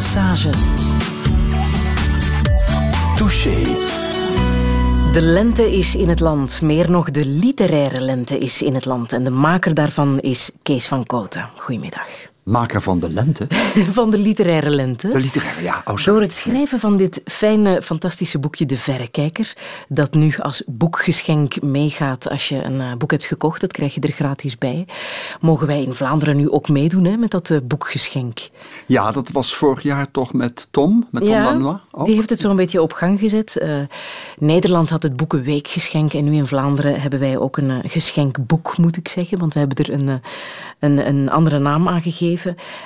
Massage. Touché. De lente is in het land. Meer nog, de literaire lente is in het land. En de maker daarvan is Kees van Koten. Goedemiddag. Maker van de lente. Van de literaire lente. De literaire, ja. Oh, Door het schrijven van dit fijne, fantastische boekje De Verrekijker, dat nu als boekgeschenk meegaat als je een eh, boek hebt gekocht, dat krijg je er gratis bij, mogen wij in Vlaanderen nu ook meedoen hè, met dat eh, boekgeschenk. Ja, dat was vorig jaar toch met Tom, met Tom Lanois. ook? die heeft het zo'n beetje op gang gezet. Eh, Nederland had het Boekenweekgeschenk en nu in Vlaanderen hebben wij ook een geschenkboek, moet ik zeggen, want we hebben er een, een, een andere naam aan gegeven.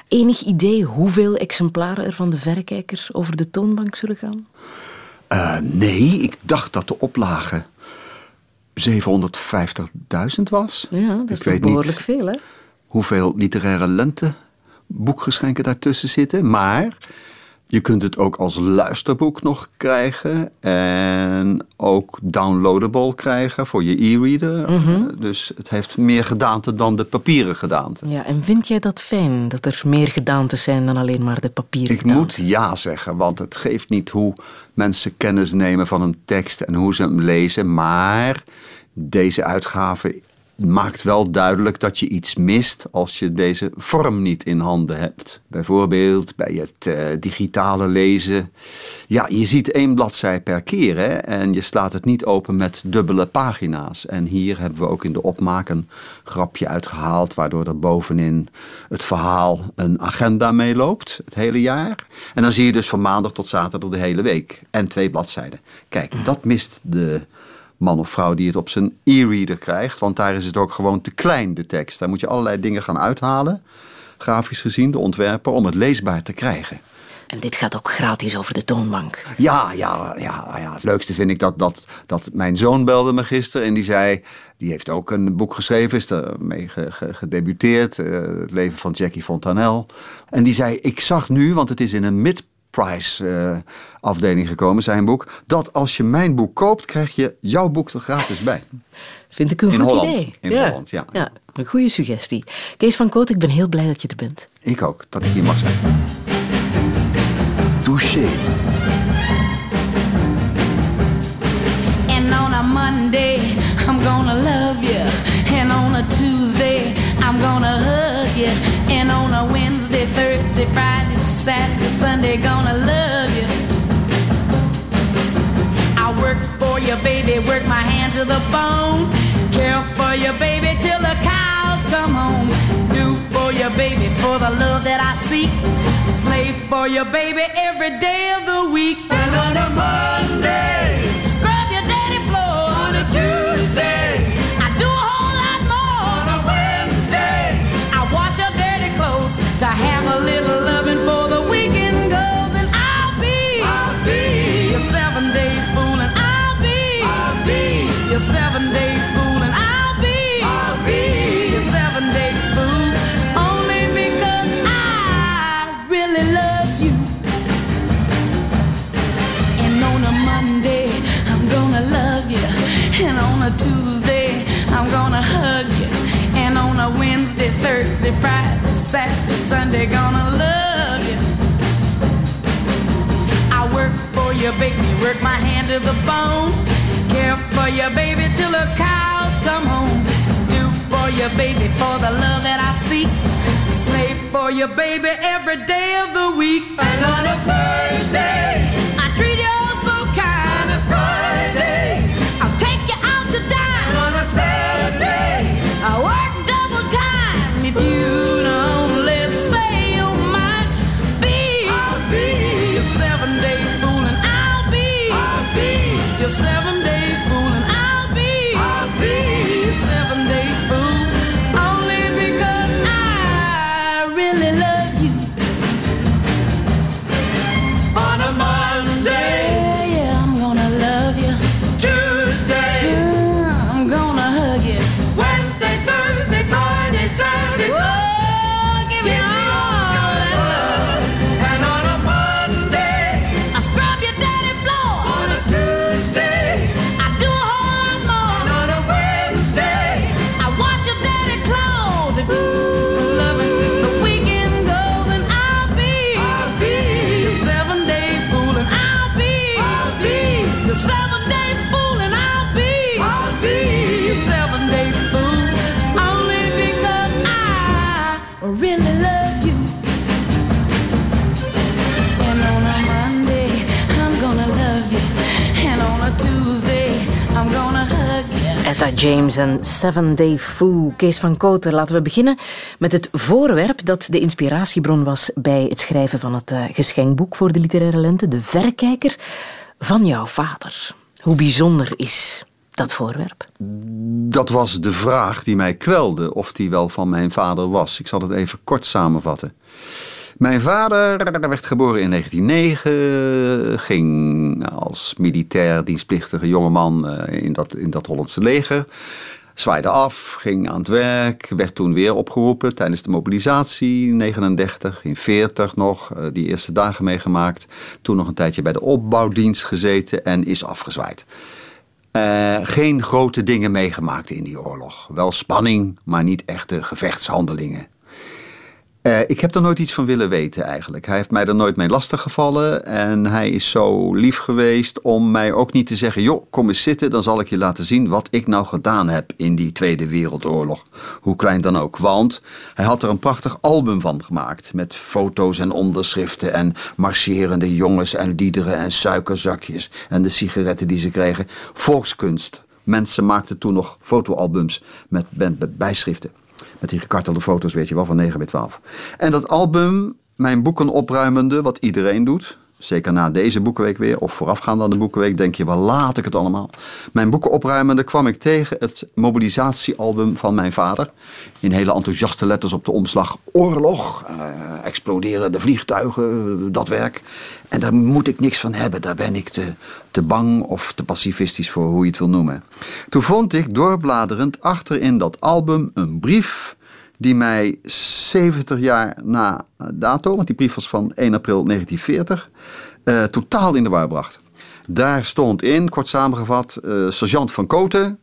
Enig idee hoeveel exemplaren er van de verrekijker over de toonbank zullen gaan? Eh, nee, ik dacht dat de oplage 750.000 was. Ja, dat is ik toch weet behoorlijk niet veel, hè? hoeveel literaire lente boekgeschenken daartussen zitten. Maar je kunt het ook als luisterboek nog krijgen. En ook downloadable krijgen voor je e-reader. Mhm. Dus het heeft meer gedaante dan de papieren gedaante. Ja, en vind jij dat fijn, dat er meer gedaantes zijn dan alleen maar de papieren Ik gedaante? moet ja zeggen, want het geeft niet hoe mensen kennis nemen van een tekst en hoe ze hem lezen. Maar deze uitgave maakt wel duidelijk dat je iets mist als je deze vorm niet in handen hebt. Bijvoorbeeld bij het eh, digitale lezen. Ja, je ziet één bladzij per keer hè, en je slaat het niet open met dubbele pagina's. En hier hebben we ook in de opmaak een grapje uitgehaald, waardoor er bovenin het verhaal een agenda meeloopt, het hele jaar. En dan zie je dus van maandag tot zaterdag de hele week. En twee bladzijden. Kijk, dat mist de man of vrouw die het op zijn e-reader krijgt. Want daar is het ook gewoon te klein, de tekst. Daar moet je allerlei dingen gaan uithalen, grafisch gezien, de ontwerper, om het leesbaar te krijgen. En dit gaat ook gratis over de toonbank. Ja, ja, ja, ja. Het leukste vind ik dat, dat, dat mijn zoon belde me gisteren en die zei... Die heeft ook een boek geschreven, is ermee ge- gedebuteerd. eh, het leven van Jackie Fontanel. En die zei, ik zag nu, want het is in een mid-price eh, afdeling gekomen, zijn boek... dat als je mijn boek koopt, krijg je jouw boek er gratis bij. Vind ik een In goed Holland. idee. In Holland, ja. ja. Een goede suggestie. Kees van Koot, ik ben heel blij dat je er bent. Ik ook, dat ik hier mag zijn. Touché. And on a Monday, I'm gonna love you. And on a Tuesday, I'm gonna hug you. And on a Wednesday, Thursday, Friday, Saturday, Sunday, gonna love you. I work for you, baby, work my hand to the bone. Care for you, baby, till the cows come home. Do for you, baby, for the love that I seek. Slave for you, baby, every day of the week. And on a Monday, Slave for you, baby, every day of the week. And on a James en Seven Day Fool. Kees van Kooten, laten we beginnen met het voorwerp dat de inspiratiebron was bij het schrijven van het eh, geschenkboek voor de literaire lente, De Verrekijker van jouw vader. Hoe bijzonder is dat voorwerp? Dat was de vraag die mij kwelde of die wel van mijn vader was. Ik zal het even kort samenvatten. Mijn vader werd geboren in 1909, ging als militair dienstplichtige jongeman eh, in dat, in dat Hollandse leger. Zwaaide af, ging aan het werk, werd toen weer opgeroepen tijdens de mobilisatie in 39, in 40 nog, eh, die eerste dagen meegemaakt. Toen nog een tijdje bij de opbouwdienst gezeten en is afgezwaaid. Uh, geen grote dingen meegemaakt in die oorlog. Wel spanning, maar niet echte gevechtshandelingen. Uh, ik heb er nooit iets van willen weten eigenlijk. Hij heeft mij er nooit mee lastiggevallen. En hij is zo lief geweest om mij ook niet te zeggen: joh, kom eens zitten, dan zal ik je laten zien wat ik nou gedaan heb in die Tweede Wereldoorlog. Hoe klein dan ook. Want hij had er een prachtig album van gemaakt. Met foto's en onderschriften en marcherende jongens en liederen en suikerzakjes. En de sigaretten die ze kregen. Volkskunst. Mensen maakten toen nog fotoalbums met bijschriften. Met die gekartelde foto's, weet je wel, van 9 bij 12. En dat album, mijn boeken opruimende, wat iedereen doet. Zeker na deze boekenweek weer, of voorafgaand aan de boekenweek, denk je wel, laat ik het allemaal. Mijn boeken opruimende kwam ik tegen het mobilisatiealbum van mijn vader. In hele enthousiaste letters op de omslag. Oorlog, uh, exploderen de vliegtuigen, dat werk. En daar moet ik niks van hebben. Daar ben ik te, te bang of te pacifistisch voor, hoe je het wil noemen. Toen vond ik doorbladerend achter in dat album een brief die mij 70 jaar na dato, want die brief was van 1 april 1940, uh, totaal in de war bracht. Daar stond in, kort samengevat, uh, sergeant van Koten.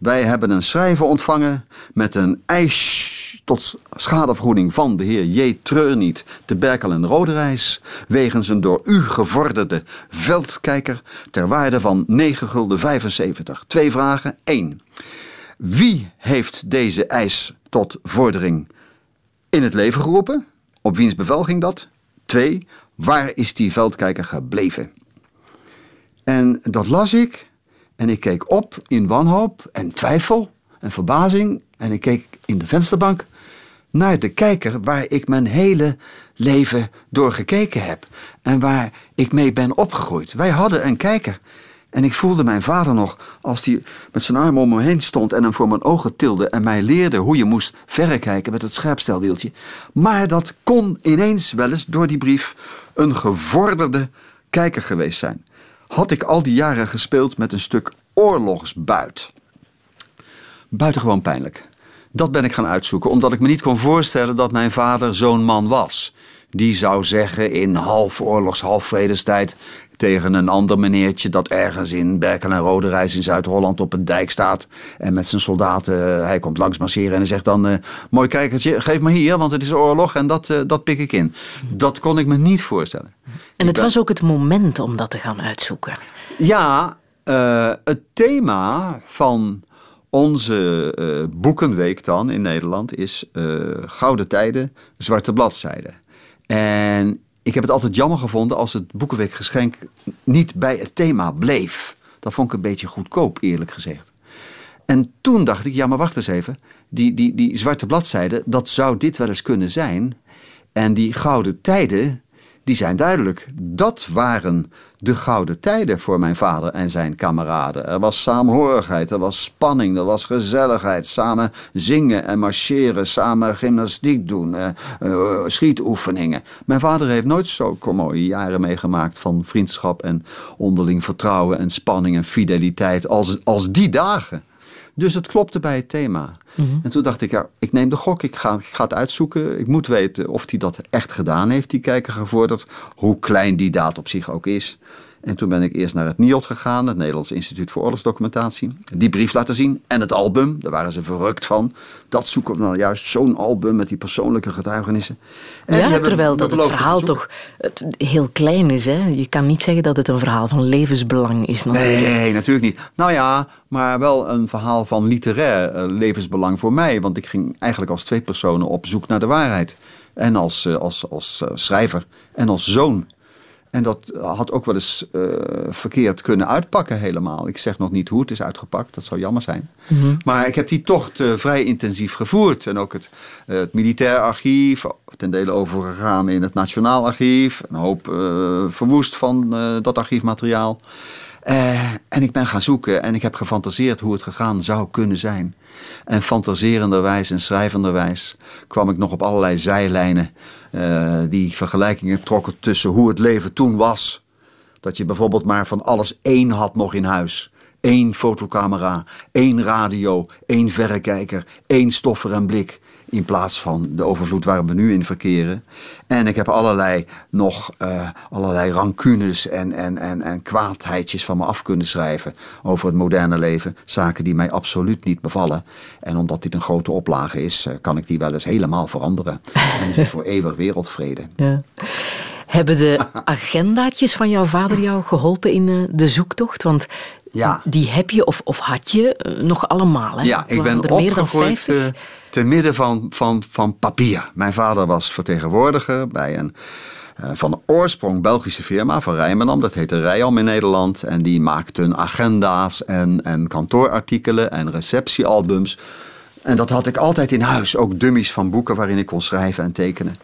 Wij hebben een schrijver ontvangen met een eis tot schadevergoeding van de heer J. Treurniet te Berkel en Roderijs. Wegens een door u gevorderde veldkijker ter waarde van 9 gulden 75. Twee vragen. 1. Wie heeft deze eis tot vordering in het leven geroepen? Op wiens bevel ging dat? Twee, waar is die veldkijker gebleven? En dat las ik en ik keek op in wanhoop en twijfel en verbazing en ik keek in de vensterbank naar de kijker waar ik mijn hele leven door gekeken heb en waar ik mee ben opgegroeid. Wij hadden een kijker en ik voelde mijn vader nog als hij met zijn arm om me heen stond en hem voor mijn ogen tilde en mij leerde hoe je moest verrekijken met het scherpstelwieltje. Maar dat kon ineens wel eens door die brief een gevorderde kijker geweest zijn. Had ik al die jaren gespeeld met een stuk oorlogsbuit. Buitengewoon pijnlijk. Dat ben ik gaan uitzoeken, omdat ik me niet kon voorstellen dat mijn vader zo'n man was. Die zou zeggen in half oorlogs, half vredestijd tegen een ander meneertje dat ergens in Berkel en Roderijs in Zuid-Holland op een dijk staat. En met zijn soldaten, eh, hij komt langs marcheren en hij zegt dan, uh, mooi kijkertje, geef me hier, want het is oorlog en dat, uh, dat pik ik in. Dat kon ik me niet voorstellen. En het was ook het moment om dat te gaan uitzoeken. Ja, het thema van onze boekenweek dan in Nederland is Gouden Tijden, Zwarte Bladzijden. En ik heb het altijd jammer gevonden als het Boekenweekgeschenk niet bij het thema bleef. Dat vond ik een beetje goedkoop, eerlijk gezegd. En toen dacht ik, ja, maar wacht eens even. Die, die, die zwarte bladzijde, dat zou dit wel eens kunnen zijn. En die gouden tijden, die zijn duidelijk. Dat waren de gouden tijden voor mijn vader en zijn kameraden. Er was saamhorigheid, er was spanning, er was gezelligheid. Samen zingen en marcheren, samen gymnastiek doen, uh, uh, schietoefeningen. Mijn vader heeft nooit zo mooie jaren meegemaakt van vriendschap en onderling vertrouwen en spanning en fideliteit als, als die dagen. Dus het klopte bij het thema. Mhm. En toen dacht ik, ja, ik neem de gok, ik ga, ik ga het uitzoeken. Ik moet weten of hij dat echt gedaan heeft, die kijker gevorderd. Hoe klein die daad op zich ook is. En toen ben ik eerst naar het NIOD gegaan, het Nederlands Instituut voor Oorlogsdocumentatie. Die brief laten zien en het album, daar waren ze verrukt van. Dat zoeken we nou juist, zo'n album met die persoonlijke getuigenissen. En Ja, terwijl dat het verhaal toch heel klein is. Hè? Je kan niet zeggen dat het een verhaal van levensbelang is. natuurlijk. Nee, natuurlijk niet. Nou ja, maar wel een verhaal van literair eh, levensbelang voor mij. Want ik ging eigenlijk als twee personen op zoek naar de waarheid. En als, eh, als, als eh, schrijver en als zoon. En dat had ook wel eens eh, verkeerd kunnen uitpakken helemaal. Ik zeg nog niet hoe het is uitgepakt, dat zou jammer zijn. Maar ik heb die tocht eh, vrij intensief gevoerd. En ook het, eh, het militair archief, ten dele overgegaan in het Nationaal Archief. Een hoop verwoest van dat archiefmateriaal. En ik ben gaan zoeken en ik heb gefantaseerd hoe het gegaan zou kunnen zijn. En fantaserenderwijs en schrijvenderwijs kwam ik nog op allerlei zijlijnen eh, die vergelijkingen trokken tussen hoe het leven toen was. Dat je bijvoorbeeld maar van alles één had nog in huis. Eén fotocamera, één radio, één verrekijker, één stoffer en blik. In plaats van de overvloed waar we nu in verkeren. En ik heb allerlei nog eh, allerlei rancunes en, en, en, en kwaadheidjes van me af kunnen schrijven over het moderne leven. Zaken die mij absoluut niet bevallen. En omdat dit een grote oplage is, eh, kan ik die wel eens helemaal veranderen. En is het voor eeuwig wereldvrede. Ja. Hebben de agendaatjes van jouw vader jou geholpen in eh, de zoektocht? Want Ja. die heb je of, of had je nog allemaal. Hè? Ja, ik ben er meer dan opgegroeid 50. Te midden van, van, van papier. Mijn vader was vertegenwoordiger bij een eh, van oorsprong Belgische firma van Rijmenam. Dat heette Rijam in Nederland. En die maakten agenda's en, en kantoorartikelen en receptiealbums. En dat had ik altijd in huis. Ook dummies van boeken waarin ik kon schrijven en tekenen.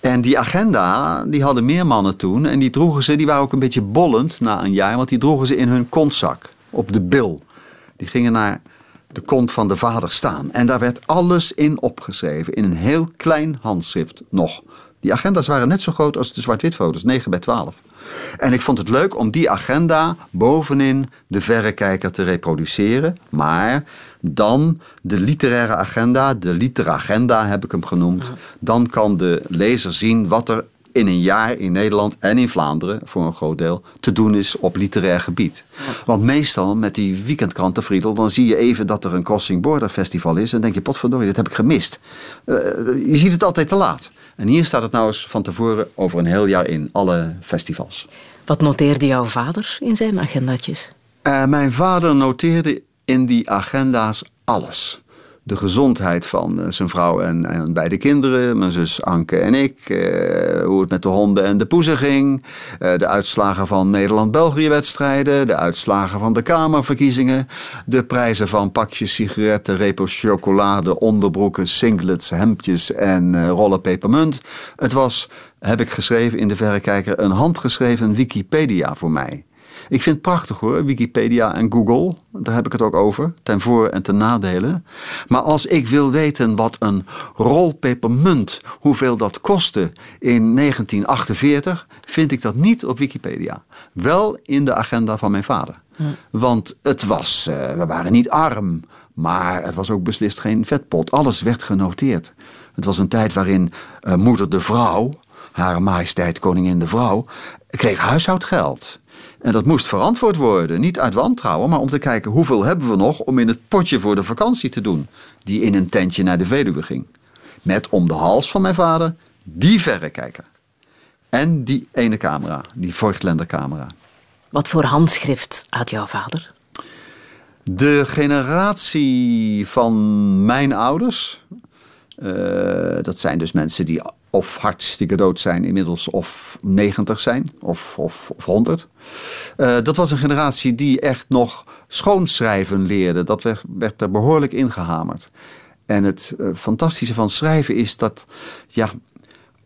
En die agenda, die hadden meer mannen toen. En die droegen ze, die waren ook een beetje bollend na een jaar. Want die droegen ze in hun kontzak, op de bil. Die gingen naar de kont van de vader staan. En daar werd alles in opgeschreven. In een heel klein handschrift nog. Die agenda's waren net zo groot als de zwart-wit foto's, 9 bij 12. En ik vond het leuk om die agenda bovenin de verrekijker te reproduceren. Maar dan de literaire agenda, de literagenda heb ik hem genoemd. Dan kan de lezer zien wat er in een jaar in Nederland en in Vlaanderen, voor een groot deel, te doen is op literair gebied. Want meestal met die weekendkranten, Friedel, dan zie je even dat er een Crossing Border Festival is. En denk je, potverdorie, dit heb ik gemist. Eh, je ziet het altijd te laat. En hier staat het nou eens van tevoren over een heel jaar in, alle festivals. Wat noteerde jouw vader in zijn agendaatjes? Eh, mijn vader noteerde in die agenda's alles. De gezondheid van eh, zijn vrouw en, en beide kinderen, mijn zus Anke en ik. eh, hoe het met de honden en de poezen ging. eh, de uitslagen van Nederland-België-wedstrijden. De uitslagen van de Kamerverkiezingen. De prijzen van pakjes sigaretten, repos chocolade, onderbroeken, singlets, hemdjes en eh, rollen pepermunt. Het was, heb ik geschreven in de verrekijker, een handgeschreven Wikipedia voor mij. Ik vind het prachtig hoor, Wikipedia en Google. Daar heb ik het ook over, ten voor- en ten nadele. Maar als ik wil weten wat een rol pepermunt, hoeveel dat kostte in 1948, vind ik dat niet op Wikipedia. Wel in de agenda van mijn vader. Want het was, eh, we waren niet arm, maar het was ook beslist geen vetpot. Alles werd genoteerd. Het was een tijd waarin eh, moeder de vrouw, Hare Majesteit Koningin de Vrouw, kreeg huishoudgeld. En dat moest verantwoord worden. Niet uit wantrouwen, maar om te kijken hoeveel hebben we nog om in het potje voor de vakantie te doen. Die in een tentje naar de Veluwe ging. Met om de hals van mijn vader die verrekijker. En die ene camera, die Voigtländer camera. Wat voor handschrift had jouw vader? De generatie van mijn ouders, eh, dat zijn dus mensen die of hartstikke dood zijn inmiddels, of 90 zijn, of, of, of 100. Eh, dat was een generatie die echt nog schoonschrijven leerde. Dat werd, werd er behoorlijk ingehamerd. En het eh, fantastische van schrijven is dat, ja,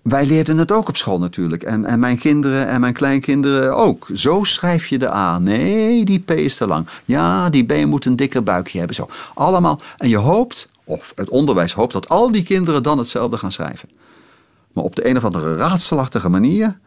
wij leerden het ook op school natuurlijk. En, en mijn kinderen en mijn kleinkinderen ook. Zo schrijf je de A. Nee, die P is te lang. Ja, die B moet een dikker buikje hebben. Zo. Allemaal. En je hoopt, of het onderwijs hoopt, dat al die kinderen dan hetzelfde gaan schrijven. Maar op de een of andere raadselachtige manier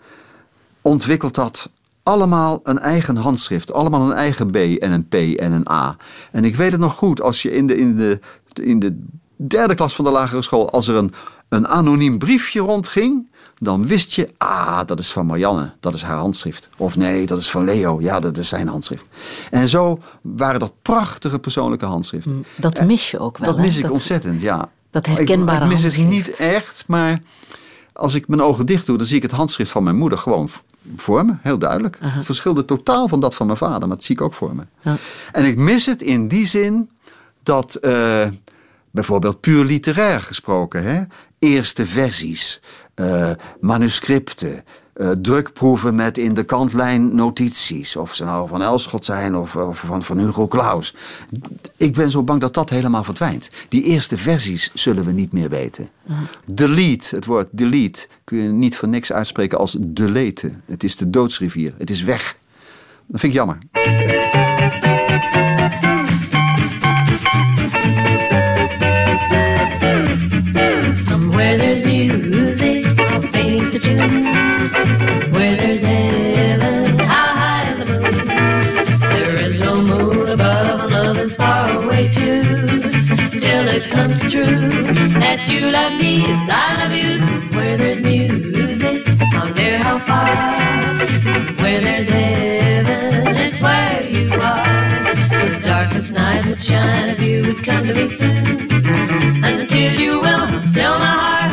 ontwikkelt dat allemaal een eigen handschrift. Allemaal een eigen B en een P en een A. En ik weet het nog goed, als je in de, in de, in de derde klas van de lagere school, als er een een anoniem briefje rondging, dan wist je, ah, dat is van Marianne, dat is haar handschrift. Of nee, dat is van Leo, ja, dat is zijn handschrift. En zo waren dat prachtige persoonlijke handschriften. Dat mis je ook wel. Dat hè? mis ik ontzettend, ja. dat herkenbare Ik, ik mis het handschrift. niet echt, maar als ik mijn ogen dicht doe, dan zie ik het handschrift van mijn moeder gewoon voor me, heel duidelijk. Het verschilde totaal van dat van mijn vader, maar dat zie ik ook voor me. Ja. En ik mis het in die zin dat eh, bijvoorbeeld puur literair gesproken, hè, eerste versies, eh, manuscripten, eh, drukproeven met in de kantlijn notities, of ze nou van Elschot zijn of, of van, van Hugo Claus. Ik ben zo bang dat dat helemaal verdwijnt. Die eerste versies zullen we niet meer weten. Delete, het woord delete, kun je niet voor niks uitspreken als deleten. Het is de doodsrivier, het is weg. Dat vind ik jammer. Till it comes true that you love me it's I love you. Somewhere there's music, out there how far. Somewhere there's heaven, it's where you are. The darkest night would shine if you would come to me soon. And until you will, still my heart,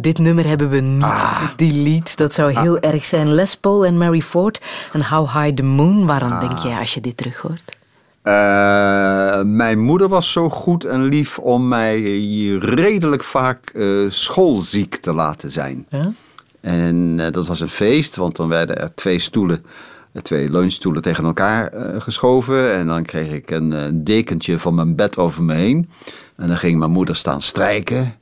dit nummer hebben we niet Ah. delete. Dat zou heel erg zijn. Les Paul en Mary Ford en How High the Moon. Waaraan denk jij als je dit terug hoort? Eh, mijn moeder was zo goed en lief om mij redelijk vaak eh, schoolziek te laten zijn. En eh, dat was een feest, want dan werden er twee stoelen, twee leunstoelen tegen elkaar geschoven. En dan kreeg ik een dekentje van mijn bed over me heen. En dan ging mijn moeder staan strijken.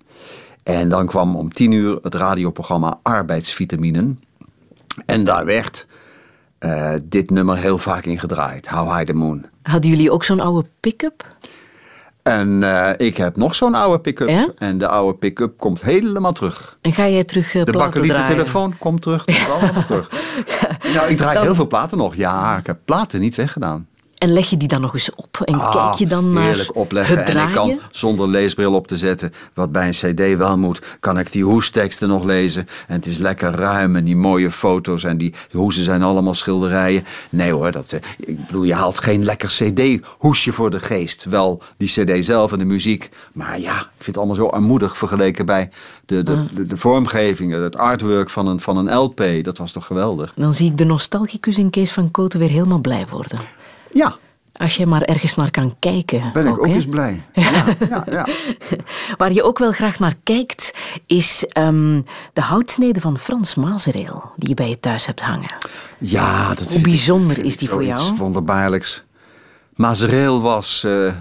En dan kwam om tien uur het radioprogramma Arbeidsvitaminen. En daar werd eh, dit nummer heel vaak in gedraaid. How High the Moon. Hadden jullie ook zo'n oude pick-up? En eh, ik heb nog zo'n oude pick-up. Ja? En de oude pick-up komt helemaal terug. En ga jij terug uh, De platen draaien? bakkeliettelefoon komt terug. Komt allemaal terug. Nou, ik draai Dan- heel veel platen nog. Ja, ik heb platen niet weggedaan. En leg je die dan nog eens op? En Ah, kijk je dan naar heerlijk opleggen. het En ik kan zonder leesbril op te zetten, wat bij een cd wel moet, kan ik die hoesteksten nog lezen. En het is lekker ruim en die mooie foto's en die hoesen zijn allemaal schilderijen. Nee hoor, dat, eh, ik bedoel, je haalt geen lekker cd-hoesje voor de geest. Wel die cd zelf en de muziek. Maar ja, ik vind het allemaal zo armoedig vergeleken bij de, de, de, de vormgeving, het artwork van een, van een LP. Dat was toch geweldig? Dan zie ik de nostalgicus in Kees van Kooten weer helemaal blij worden. Ja, Als je maar ergens naar kan kijken. ben ik ook eens blij. Ja, ja, ja. Waar je ook wel graag naar kijkt, is ehm, de houtsnede van Frans Mazereel, die je bij je thuis hebt hangen. Ja, dat Hoe ik- bijzonder is die voor jou? wonderbaarlijks. Mazereel was, eh,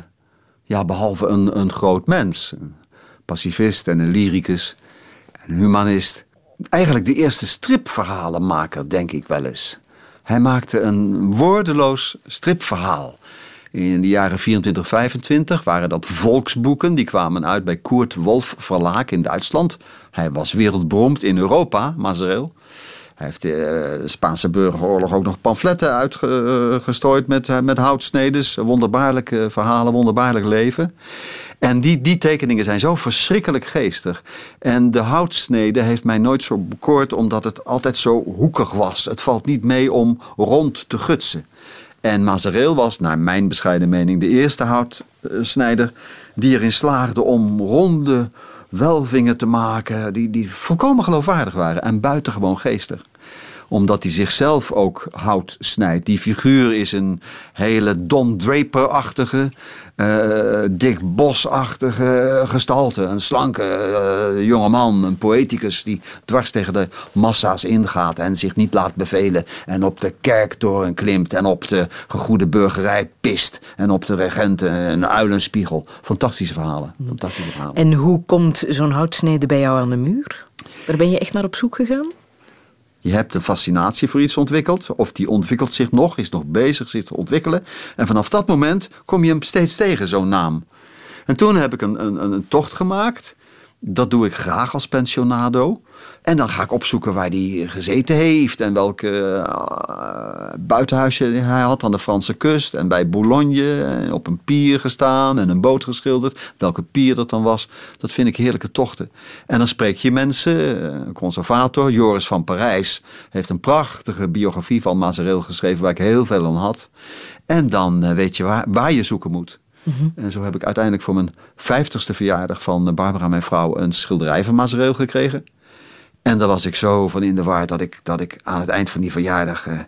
ja, behalve een, een groot mens, een pacifist en een lyricus, een humanist, eigenlijk de eerste stripverhalenmaker, denk ik wel eens. Hij maakte een woordeloos stripverhaal. In de jaren 24, 25 waren dat volksboeken. Die kwamen uit bij Kurt Wolf Verlaag in Duitsland. Hij was wereldberoemd in Europa, Mazereel. Hij heeft eh, de Spaanse burgeroorlog ook nog pamfletten uitgestrooid met, eh, met houtsnedes. Wonderbaarlijke verhalen, wonderbaarlijk leven. En die, die tekeningen zijn zo verschrikkelijk geestig. En de houtsnede heeft mij nooit zo bekoord omdat het altijd zo hoekig was. Het valt niet mee om rond te gutsen. En Mazareel was, naar mijn bescheiden mening, de eerste houtsnijder die erin slaagde om ronde welvingen te maken die, die volkomen geloofwaardig waren en buitengewoon geestig omdat hij zichzelf ook hout snijdt. Die figuur is een hele Don Draper-achtige, eh, Dick Bos-achtige gestalte. Een slanke uh, jonge man, een poëticus die dwars tegen de massa's ingaat en zich niet laat bevelen. En op de kerktoren klimt en op de gegoede burgerij pist. En op de regenten een uilenspiegel. Fantastische verhalen. Fantastische verhalen. En hoe komt zo'n houtsnede bij jou aan de muur? Daar ben je echt naar op zoek gegaan? Je hebt een fascinatie voor iets ontwikkeld, of die ontwikkelt zich nog, is nog bezig zich te ontwikkelen. En vanaf dat moment kom je hem steeds tegen, zo'n naam. En toen heb ik een, een, een tocht gemaakt. Dat doe ik graag als pensionado. En dan ga ik opzoeken waar hij gezeten heeft en welke uh, buitenhuisje hij had aan de Franse kust en bij Boulogne en op een pier gestaan en een boot geschilderd. Welke pier dat dan was, dat vind ik heerlijke tochten. En dan spreek je mensen, een conservator, Joris van Parijs, heeft een prachtige biografie van Mazareel geschreven waar ik heel veel aan had. En dan uh, weet je waar, waar je zoeken moet. En zo heb ik uiteindelijk voor mijn vijftigste verjaardag van Barbara, mijn vrouw, een schilderij van Mazareel gekregen. En daar was ik zo van in de war dat ik, dat ik aan het eind van die verjaardag. eh,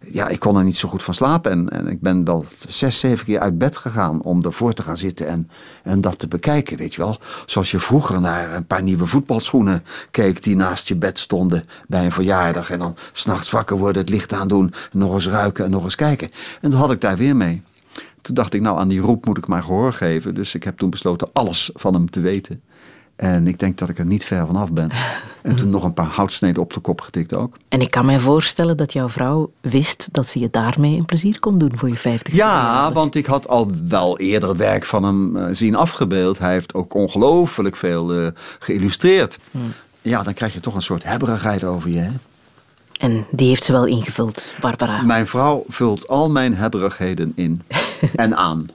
ja, ik kon er niet zo goed van slapen. En, en ik ben wel zes, zeven keer uit bed gegaan om ervoor te gaan zitten en, en dat te bekijken. Weet je wel. Zoals je vroeger naar een paar nieuwe voetbalschoenen keek die naast je bed stonden bij een verjaardag. En dan s'nachts wakker worden, het licht aandoen, nog eens ruiken en nog eens kijken. En dat had ik daar weer mee. Toen dacht ik, nou aan die roep moet ik maar gehoor geven. Dus ik heb toen besloten alles van hem te weten. En ik denk dat ik er niet ver vanaf ben. En toen nog een paar houtsneden op de kop getikt ook. En ik kan mij voorstellen dat jouw vrouw wist dat ze je daarmee een plezier kon doen voor je 50 Ja, want ik had al wel eerder werk van hem eh, zien afgebeeld. Hij heeft ook ongelooflijk veel eh, geïllustreerd. Ja, dan krijg je toch een soort hebberigheid over je. Hè? En die heeft ze wel ingevuld, Barbara. Mijn vrouw vult al mijn hebberigheden in en aan.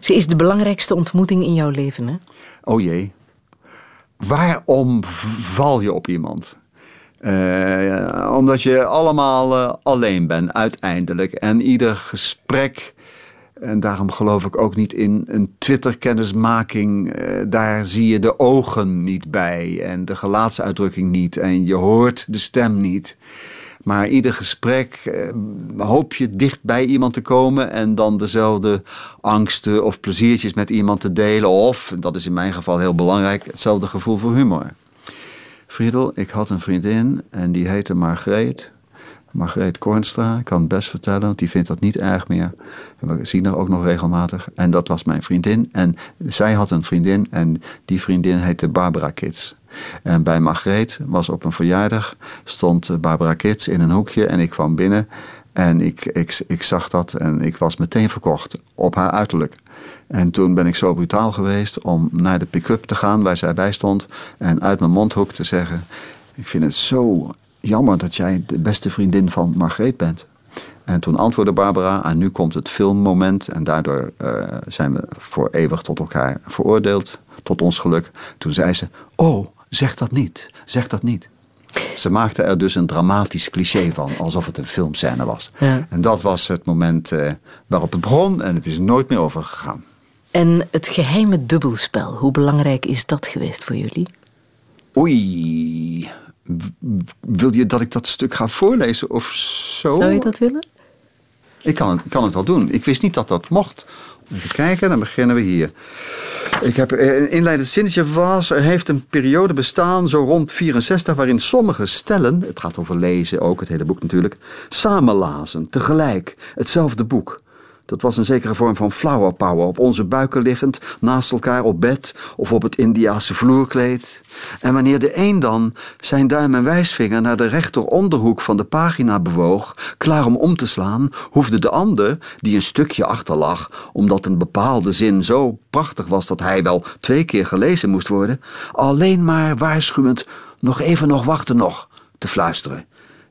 Ze is de belangrijkste ontmoeting in jouw leven, hè? Oh jee. Waarom val je op iemand? Eh, omdat je allemaal eh, alleen bent uiteindelijk. En ieder gesprek, en daarom geloof ik ook niet in een Twitter-kennismaking, eh, daar zie je de ogen niet bij en de gelaatsuitdrukking niet en je hoort de stem niet. Maar ieder gesprek eh, hoop je dicht bij iemand te komen en dan dezelfde angsten of pleziertjes met iemand te delen. Of, dat is in mijn geval heel belangrijk, hetzelfde gevoel voor humor. Friedel, ik had een vriendin en die heette Margreet. Margreet Kornstra, ik kan het best vertellen, want die vindt dat niet erg meer. We zien haar ook nog regelmatig. En dat was mijn vriendin. En zij had een vriendin en die vriendin heette Barbara Kids. En bij Margreet was op een verjaardag, stond eh, Barbara Kids in een hoekje en ik kwam binnen. En ik, ik, ik zag dat en ik was meteen verkocht op haar uiterlijk. En toen ben ik zo brutaal geweest om naar de pick-up te gaan waar zij bij stond. En uit mijn mondhoek te zeggen: Ik vind het zo jammer dat jij de beste vriendin van Margreet bent. En toen antwoordde Barbara, en nu komt het filmmoment. En daardoor eh, zijn we voor eeuwig tot elkaar veroordeeld, tot ons geluk. Toen zei ze, oh, zeg dat niet, zeg dat niet. Ze maakte er dus een dramatisch cliché van, alsof het een filmscène was. Ja. En dat was het moment eh, waarop het begon en het is nooit meer overgegaan. En het geheime dubbelspel, hoe belangrijk is dat geweest voor jullie? Oei, wil je dat ik dat stuk ga voorlezen of zo? Zou je dat willen? Ik kan het, ik kan het wel doen. Ik wist niet dat dat mocht. Even kijken, dan beginnen we hier. Ik heb eh, een inleidend zinnetje was... Er heeft een periode bestaan, zo rond 64... waarin sommige stellen, het gaat over lezen ook, het hele boek natuurlijk... samenlazen, tegelijk, hetzelfde boek. Dat was een zekere vorm van flower power. Op onze buiken liggend, naast elkaar op bed of op het Indiase vloerkleed. En wanneer de een dan zijn duim en wijsvinger naar de rechteronderhoek van de pagina bewoog, klaar om om te slaan, hoefde de ander, die een stukje achter lag, omdat een bepaalde zin zo prachtig was dat hij wel twee keer gelezen moest worden, alleen maar waarschuwend nog even nog wachten nog te fluisteren.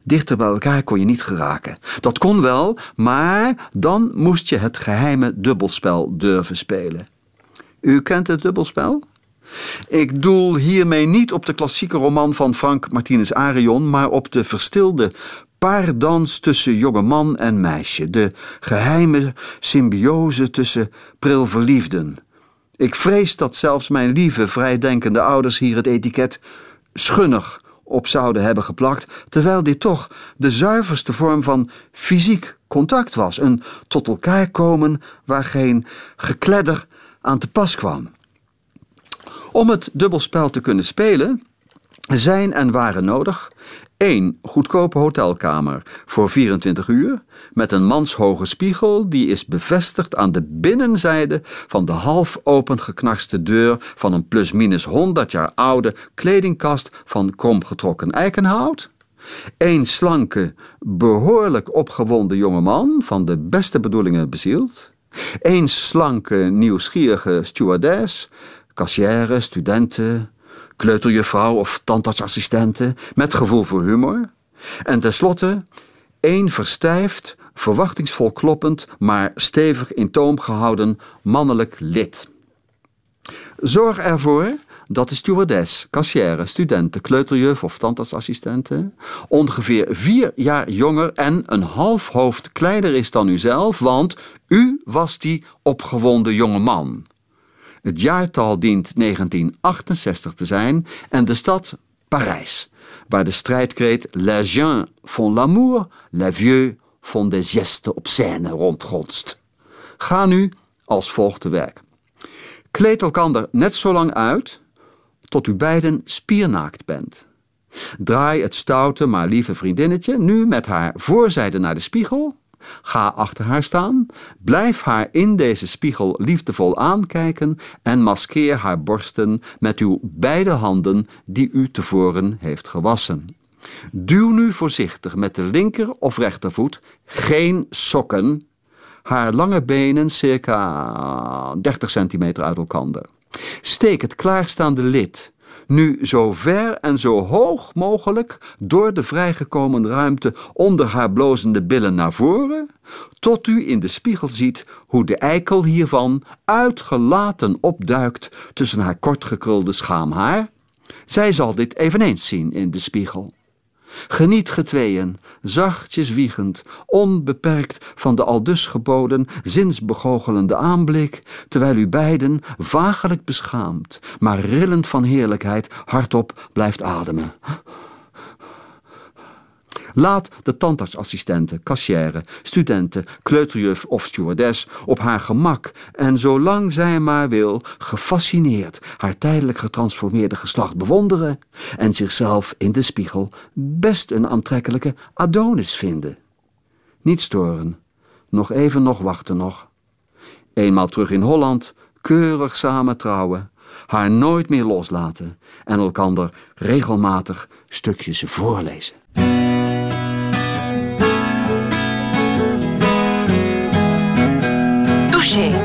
Dichter bij elkaar kon je niet geraken. Dat kon wel, maar dan moest je het geheime dubbelspel durven spelen. U kent het dubbelspel? Ik doel hiermee niet op de klassieke roman van Frank Martinez Arion, maar op de verstilde paardans tussen jongeman en meisje, de geheime symbiose tussen prilverliefden. Ik vrees dat zelfs mijn lieve, vrijdenkende ouders hier het etiket schunnig op zouden hebben geplakt, terwijl dit toch de zuiverste vorm van fysiek contact was, een tot elkaar komen waar geen gekledder aan te pas kwam. Om het dubbelspel te kunnen spelen, zijn en waren nodig één goedkope hotelkamer voor 24 uur met een manshoge spiegel die is bevestigd aan de binnenzijde van de half opengeknarste deur van een plus-minus 100 jaar oude kledingkast van kromgetrokken eikenhout. Een slanke, behoorlijk opgewonden jongeman van de beste bedoelingen bezield. Een slanke, nieuwsgierige stewardess, kassière, studenten, kleuterjuffrouw of tandartsassistenten met gevoel voor humor. En tenslotte één verstijfd, verwachtingsvol kloppend, maar stevig in toom gehouden mannelijk lid. Zorg ervoor dat de stewardess, kassière, studenten, kleuterjuf of tandartsassistenten ongeveer vier jaar jonger en een half hoofd kleiner is dan u zelf, want u was die opgewonden jonge man. Het jaartal dient 1968 te zijn en de stad Parijs, waar de strijdkreet Les gens font l'amour, les vieux font des gestes obscènes rondgonst. Ga nu als volgt te werk. Kleed elkander net zo lang uit tot u beiden spiernaakt bent. Draai het stoute maar lieve vriendinnetje nu met haar voorzijde naar de spiegel Ga achter haar staan, blijf haar in deze spiegel liefdevol aankijken en maskeer haar borsten met uw beide handen die u tevoren heeft gewassen. Duw nu voorzichtig met de linker of rechtervoet, geen sokken, haar lange benen circa 30 centimeter uit elkaar. Steek het klaarstaande lid nu zo ver en zo hoog mogelijk door de vrijgekomen ruimte onder haar blozende billen naar voren, tot u in de spiegel ziet hoe de eikel hiervan uitgelaten opduikt tussen haar kortgekrulde schaamhaar. Zij zal dit eveneens zien in de spiegel. Geniet getweeën, zachtjes wiegend, onbeperkt van de aldus geboden, zinsbegoochelende aanblik, terwijl u beiden, vagelijk beschaamd, maar rillend van heerlijkheid, hardop blijft ademen. Laat de tandartsassistenten, kassière, studenten, kleuterjuf of stewardess op haar gemak en zolang zij maar wil, gefascineerd haar tijdelijk getransformeerde geslacht bewonderen en zichzelf in de spiegel best een aantrekkelijke Adonis vinden. Niet storen, nog even nog wachten nog. Eenmaal terug in Holland, keurig samen trouwen, haar nooit meer loslaten en elkander regelmatig stukjes voorlezen. Touché.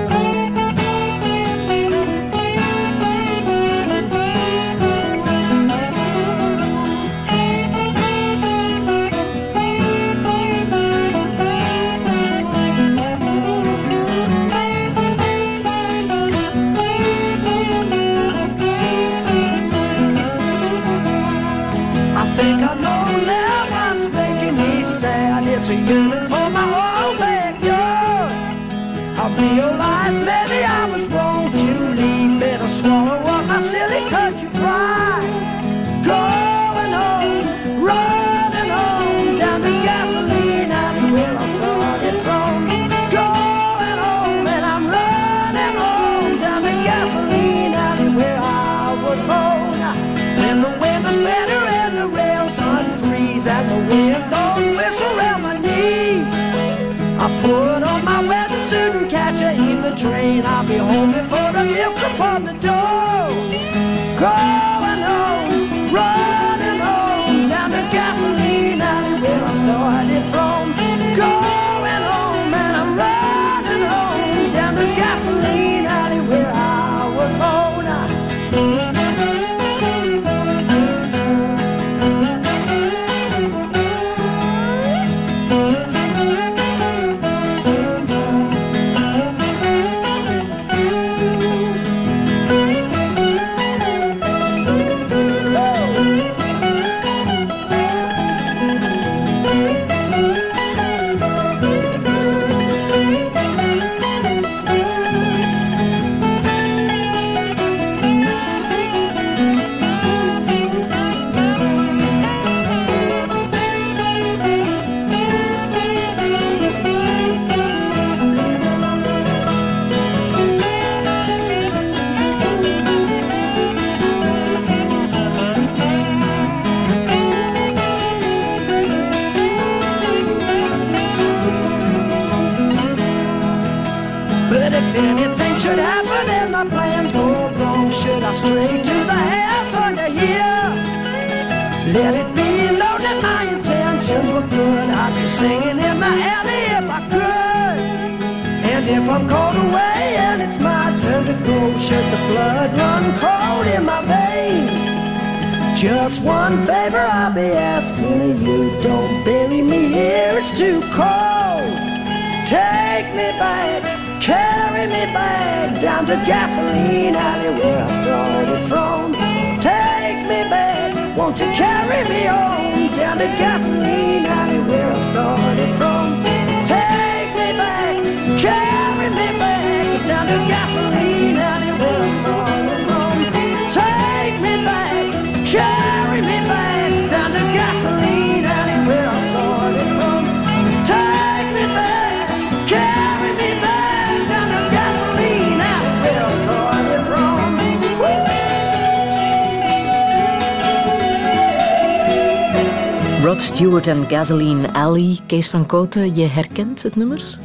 Gasoline Alley. Kees van Koten, je herkent het nummer?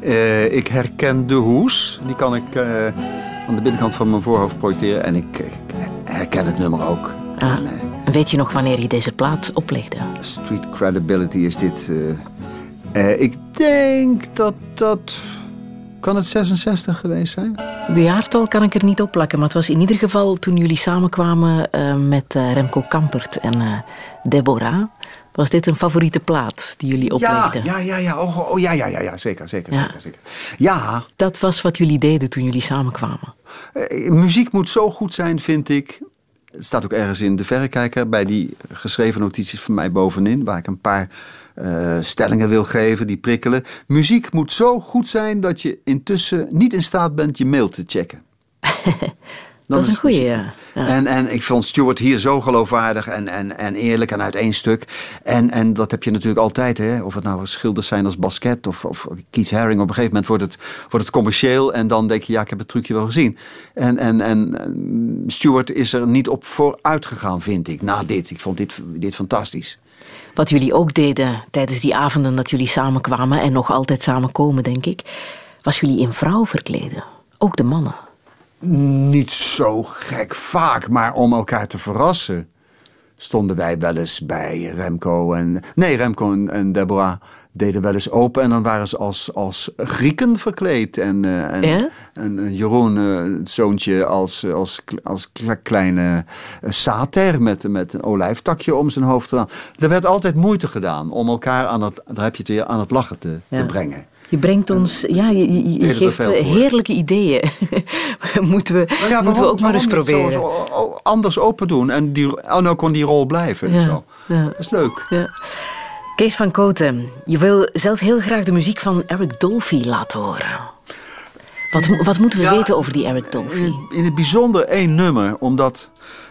Eh, ik herken de hoes. Die kan ik eh, aan de binnenkant van mijn voorhoofd projecteren. En ik, ik herken het nummer ook. Ah. En, eh, Weet je nog wanneer je deze plaat oplegde? street credibility is dit. ik denk dat dat. Kan het 66 geweest zijn? De jaartal kan ik er niet op plakken, maar het was in ieder geval toen jullie samenkwamen met Remco Kampert en Deborah. Was dit een favoriete plaat die jullie Ja, oplegden? ja, ja, ja. Oh, oh, ja, ja, ja, ja. Zeker, zeker, Ja. zeker, zeker. Ja, Dat was wat jullie deden toen jullie samenkwamen. Eh, muziek moet zo goed zijn, vind ik. Het staat ook ergens in de verrekijker bij die geschreven notities van mij bovenin, waar ik een paar eh, stellingen wil geven die prikkelen. Muziek moet zo goed zijn dat je intussen niet in staat bent je mail te checken. Dat is een muziek. ja. Ja. En, en ik vond Stuart hier zo geloofwaardig en, en, en eerlijk en uit één stuk. En, en dat heb je natuurlijk altijd, hè? of het nou schilders zijn als Basket of, of Keith Haring. Op een gegeven moment wordt het, wordt het commercieel en dan denk je, ja, ik heb het trucje wel gezien. En, en, en en Stuart is er niet op vooruit gegaan, vind ik, na dit. Ik vond dit, dit fantastisch. Wat jullie ook deden tijdens die avonden dat jullie samenkwamen en nog altijd samenkomen, denk ik, was jullie in vrouw verkleden. Ook de mannen. Niet zo gek vaak, maar om elkaar te verrassen. Stonden wij wel eens bij Remco en. Nee, Remco en, Deborah deden wel eens open. En dan waren ze als, als Grieken verkleed. En, eh, en, Ja? en, en Jeroen, eh, het zoontje, als, als, als kle- kleine eh, sater met, met een olijftakje om zijn hoofd gedaan. Er werd altijd moeite gedaan om elkaar aan het, daar heb je het weer, aan het lachen te, Ja. te brengen. Je brengt ons, ja, je, je- je deden geeft heerlijke ideeën. moeten we, Nou ja, moeten we ook maar eens proberen. Zo, zo anders open doen en die, oh, nou kon die rol blijven. Ja, Zo. ja. Dat is leuk. Ja. Kees van Koten, je wil zelf heel graag de muziek van Eric Dolphy laten horen. Wat, wat moeten we Ja, weten over die Eric Dolphy? In, in het bijzonder één nummer, omdat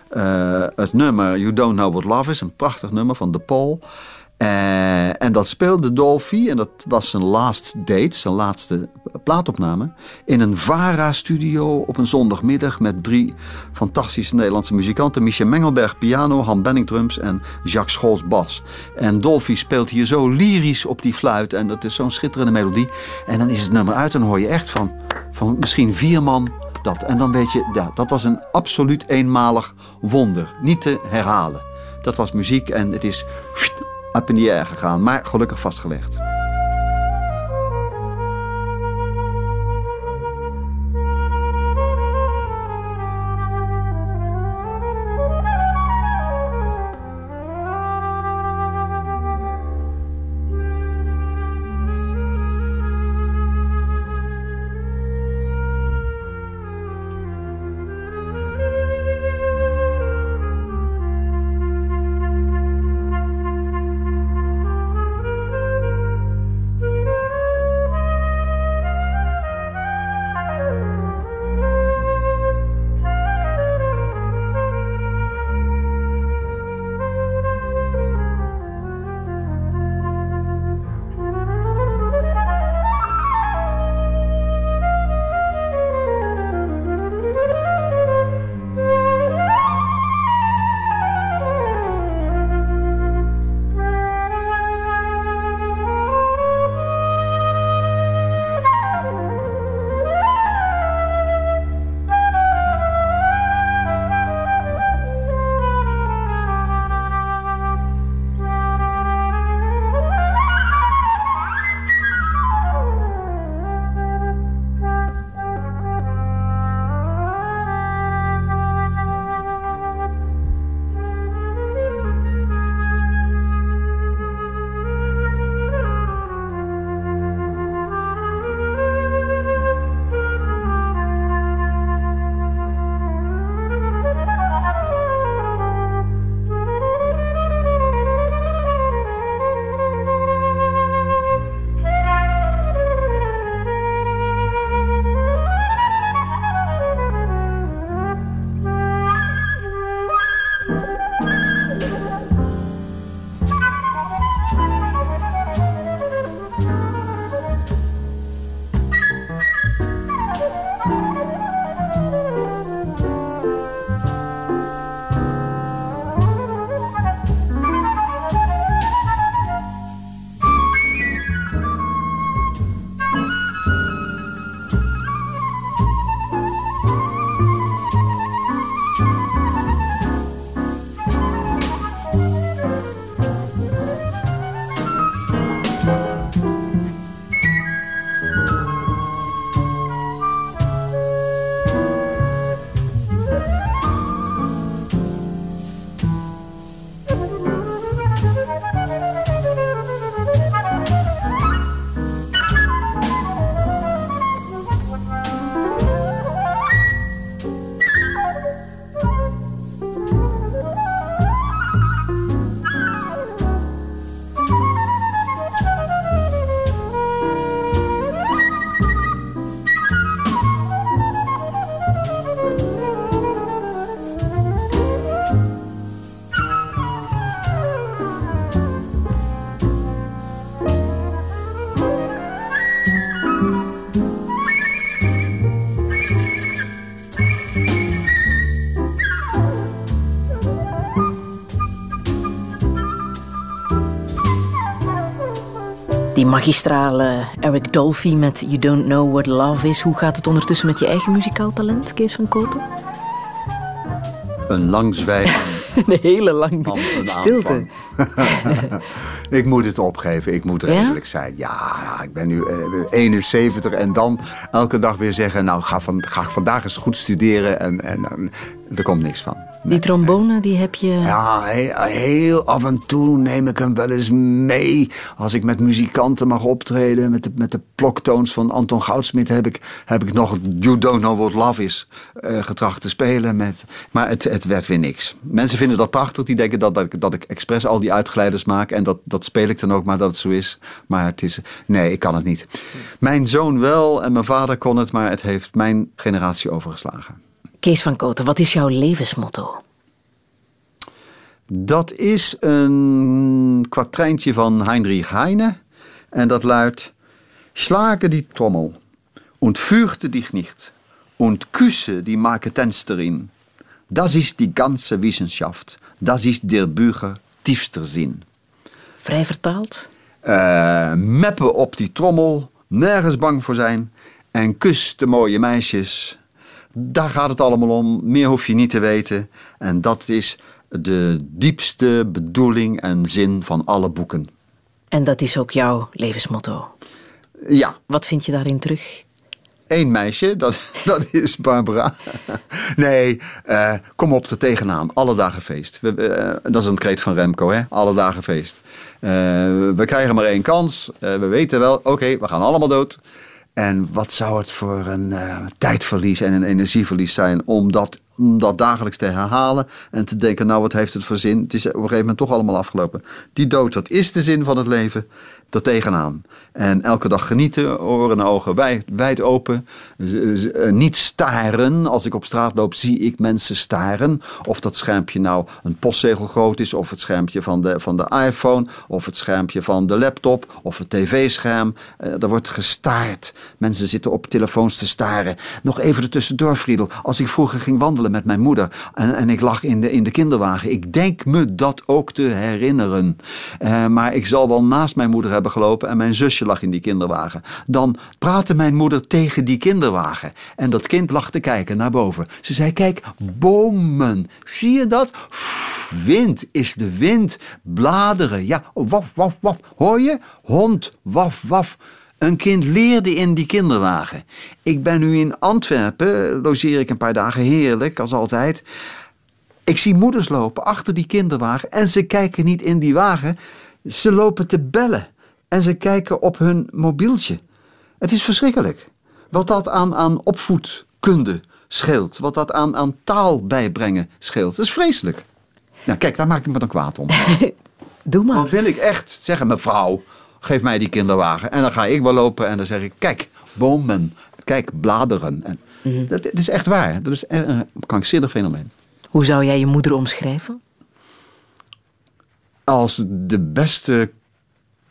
eh, het nummer You Don't Know What Love Is, een prachtig nummer van De Paul. Eh, en dat speelde Dolphy, en dat was zijn last date, zijn laatste plaatopname, in een VARA-studio op een zondagmiddag met drie fantastische Nederlandse muzikanten. Michel Mengelberg piano, Han Benning drums en Jacques Scholz bas. En Dolphy speelt hier zo lyrisch op die fluit en dat is zo'n schitterende melodie. En dan is het nummer uit en hoor je echt van, van misschien vier man dat. En dan weet je, ja, dat was een absoluut eenmalig wonder. Niet te herhalen. Dat was muziek en het is up in the air gegaan, maar gelukkig vastgelegd. Die magistrale Eric Dolphy met You Don't Know What Love Is. Hoe gaat het ondertussen met je eigen muzikaal talent, Kees van Koten? Een lang zwijgen. Een hele lang van een stilte. ik moet het opgeven, ik moet redelijk zijn. Ja, ik ben nu eh, 71 en dan elke dag weer zeggen... nou, ga, van, ga vandaag eens goed studeren en, en, en er komt niks van. Die trombone, die heb je... Ja, heel, heel af en toe neem ik hem wel eens mee. Als ik met muzikanten mag optreden, met de, met de ploktoons van Anton Goudsmit... heb ik, heb ik nog You Don't Know What Love Is eh, getracht te spelen. Met, maar het, het werd weer niks. Mensen vinden dat prachtig. Die denken dat, dat, ik, dat ik expres al die uitgeleiders maak. En dat, dat speel ik dan ook maar dat het zo is. Maar het is... Nee, ik kan het niet. Mijn zoon wel en mijn vader kon het, maar het heeft mijn generatie overgeslagen. Kees van Koten, wat is jouw levensmotto? Dat is een kwatrijntje van Heinrich Heine. En dat luidt... Schlage die Trommel und fürchte dich nicht und küsse die Marketensterin. Das ist die ganze Wissenschaft. Das ist der Bücher tiefster Sinn. Vrij vertaald? Eh, meppen op die trommel, nergens bang voor zijn. En kus de mooie meisjes. Daar gaat het allemaal om. Meer hoef je niet te weten. En dat is de diepste bedoeling en zin van alle boeken. En dat is ook jouw levensmotto. Ja, Wat vind je daarin terug? één meisje, dat, dat is Barbara. Nee, eh, kom op er tegenaan. Alle dagen feest. We, eh, dat is een kreet van Remco, hè? Alle dagen feest. Eh, we krijgen maar één kans. We weten wel, oké, we gaan allemaal dood. En wat zou het voor een eh, tijdverlies en een energieverlies zijn om dat, om dat dagelijks te herhalen en te denken, nou wat heeft het voor zin? Het is op een gegeven moment toch allemaal afgelopen. Die dood, dat is de zin van het leven, dat tegenaan. En elke dag genieten, oren en ogen wijd, open. Eh, niet staren. Als ik op straat loop, zie ik mensen staren. Of dat schermpje nou een postzegel groot is, of het schermpje van de, van de iPhone, of het schermpje van de laptop, of het tv-scherm. Eh, er wordt gestaard. Mensen zitten op telefoons te staren. Nog even ertussendoor, Friedel. Als ik vroeger ging wandelen met mijn moeder en, en ik lag in de, in de kinderwagen, ik denk me dat ook te herinneren. Eh, maar ik zal wel naast mijn moeder hebben gelopen en mijn zusje lag in die kinderwagen. Dan praatte mijn moeder tegen die kinderwagen. En dat kind lag te kijken naar boven. Ze zei: Kijk, bomen. Zie je dat? Wind is de wind. Bladeren. Ja, waf, waf, waf. Hoor je? Hond. Waf, waf. Een kind leerde in die kinderwagen. Ik ben nu in Antwerpen, logeer ik een paar dagen heerlijk, als altijd. Ik zie moeders lopen achter die kinderwagen en ze kijken niet in die wagen. Ze lopen te bellen en ze kijken op hun mobieltje. Het is verschrikkelijk. Wat dat aan, aan opvoedkunde scheelt. Wat dat aan, aan taal bijbrengen scheelt. Dat is vreselijk. Nou, kijk, daar maak ik me dan kwaad om. Doe maar. Dan wil ik echt zeggen, mevrouw, geef mij die kinderwagen. En dan ga ik wel lopen en dan zeg ik, kijk, bomen. Kijk, bladeren. En dat, dat is echt waar. Dat is een een krankzinnig fenomeen. Hoe zou jij je moeder omschrijven? als de beste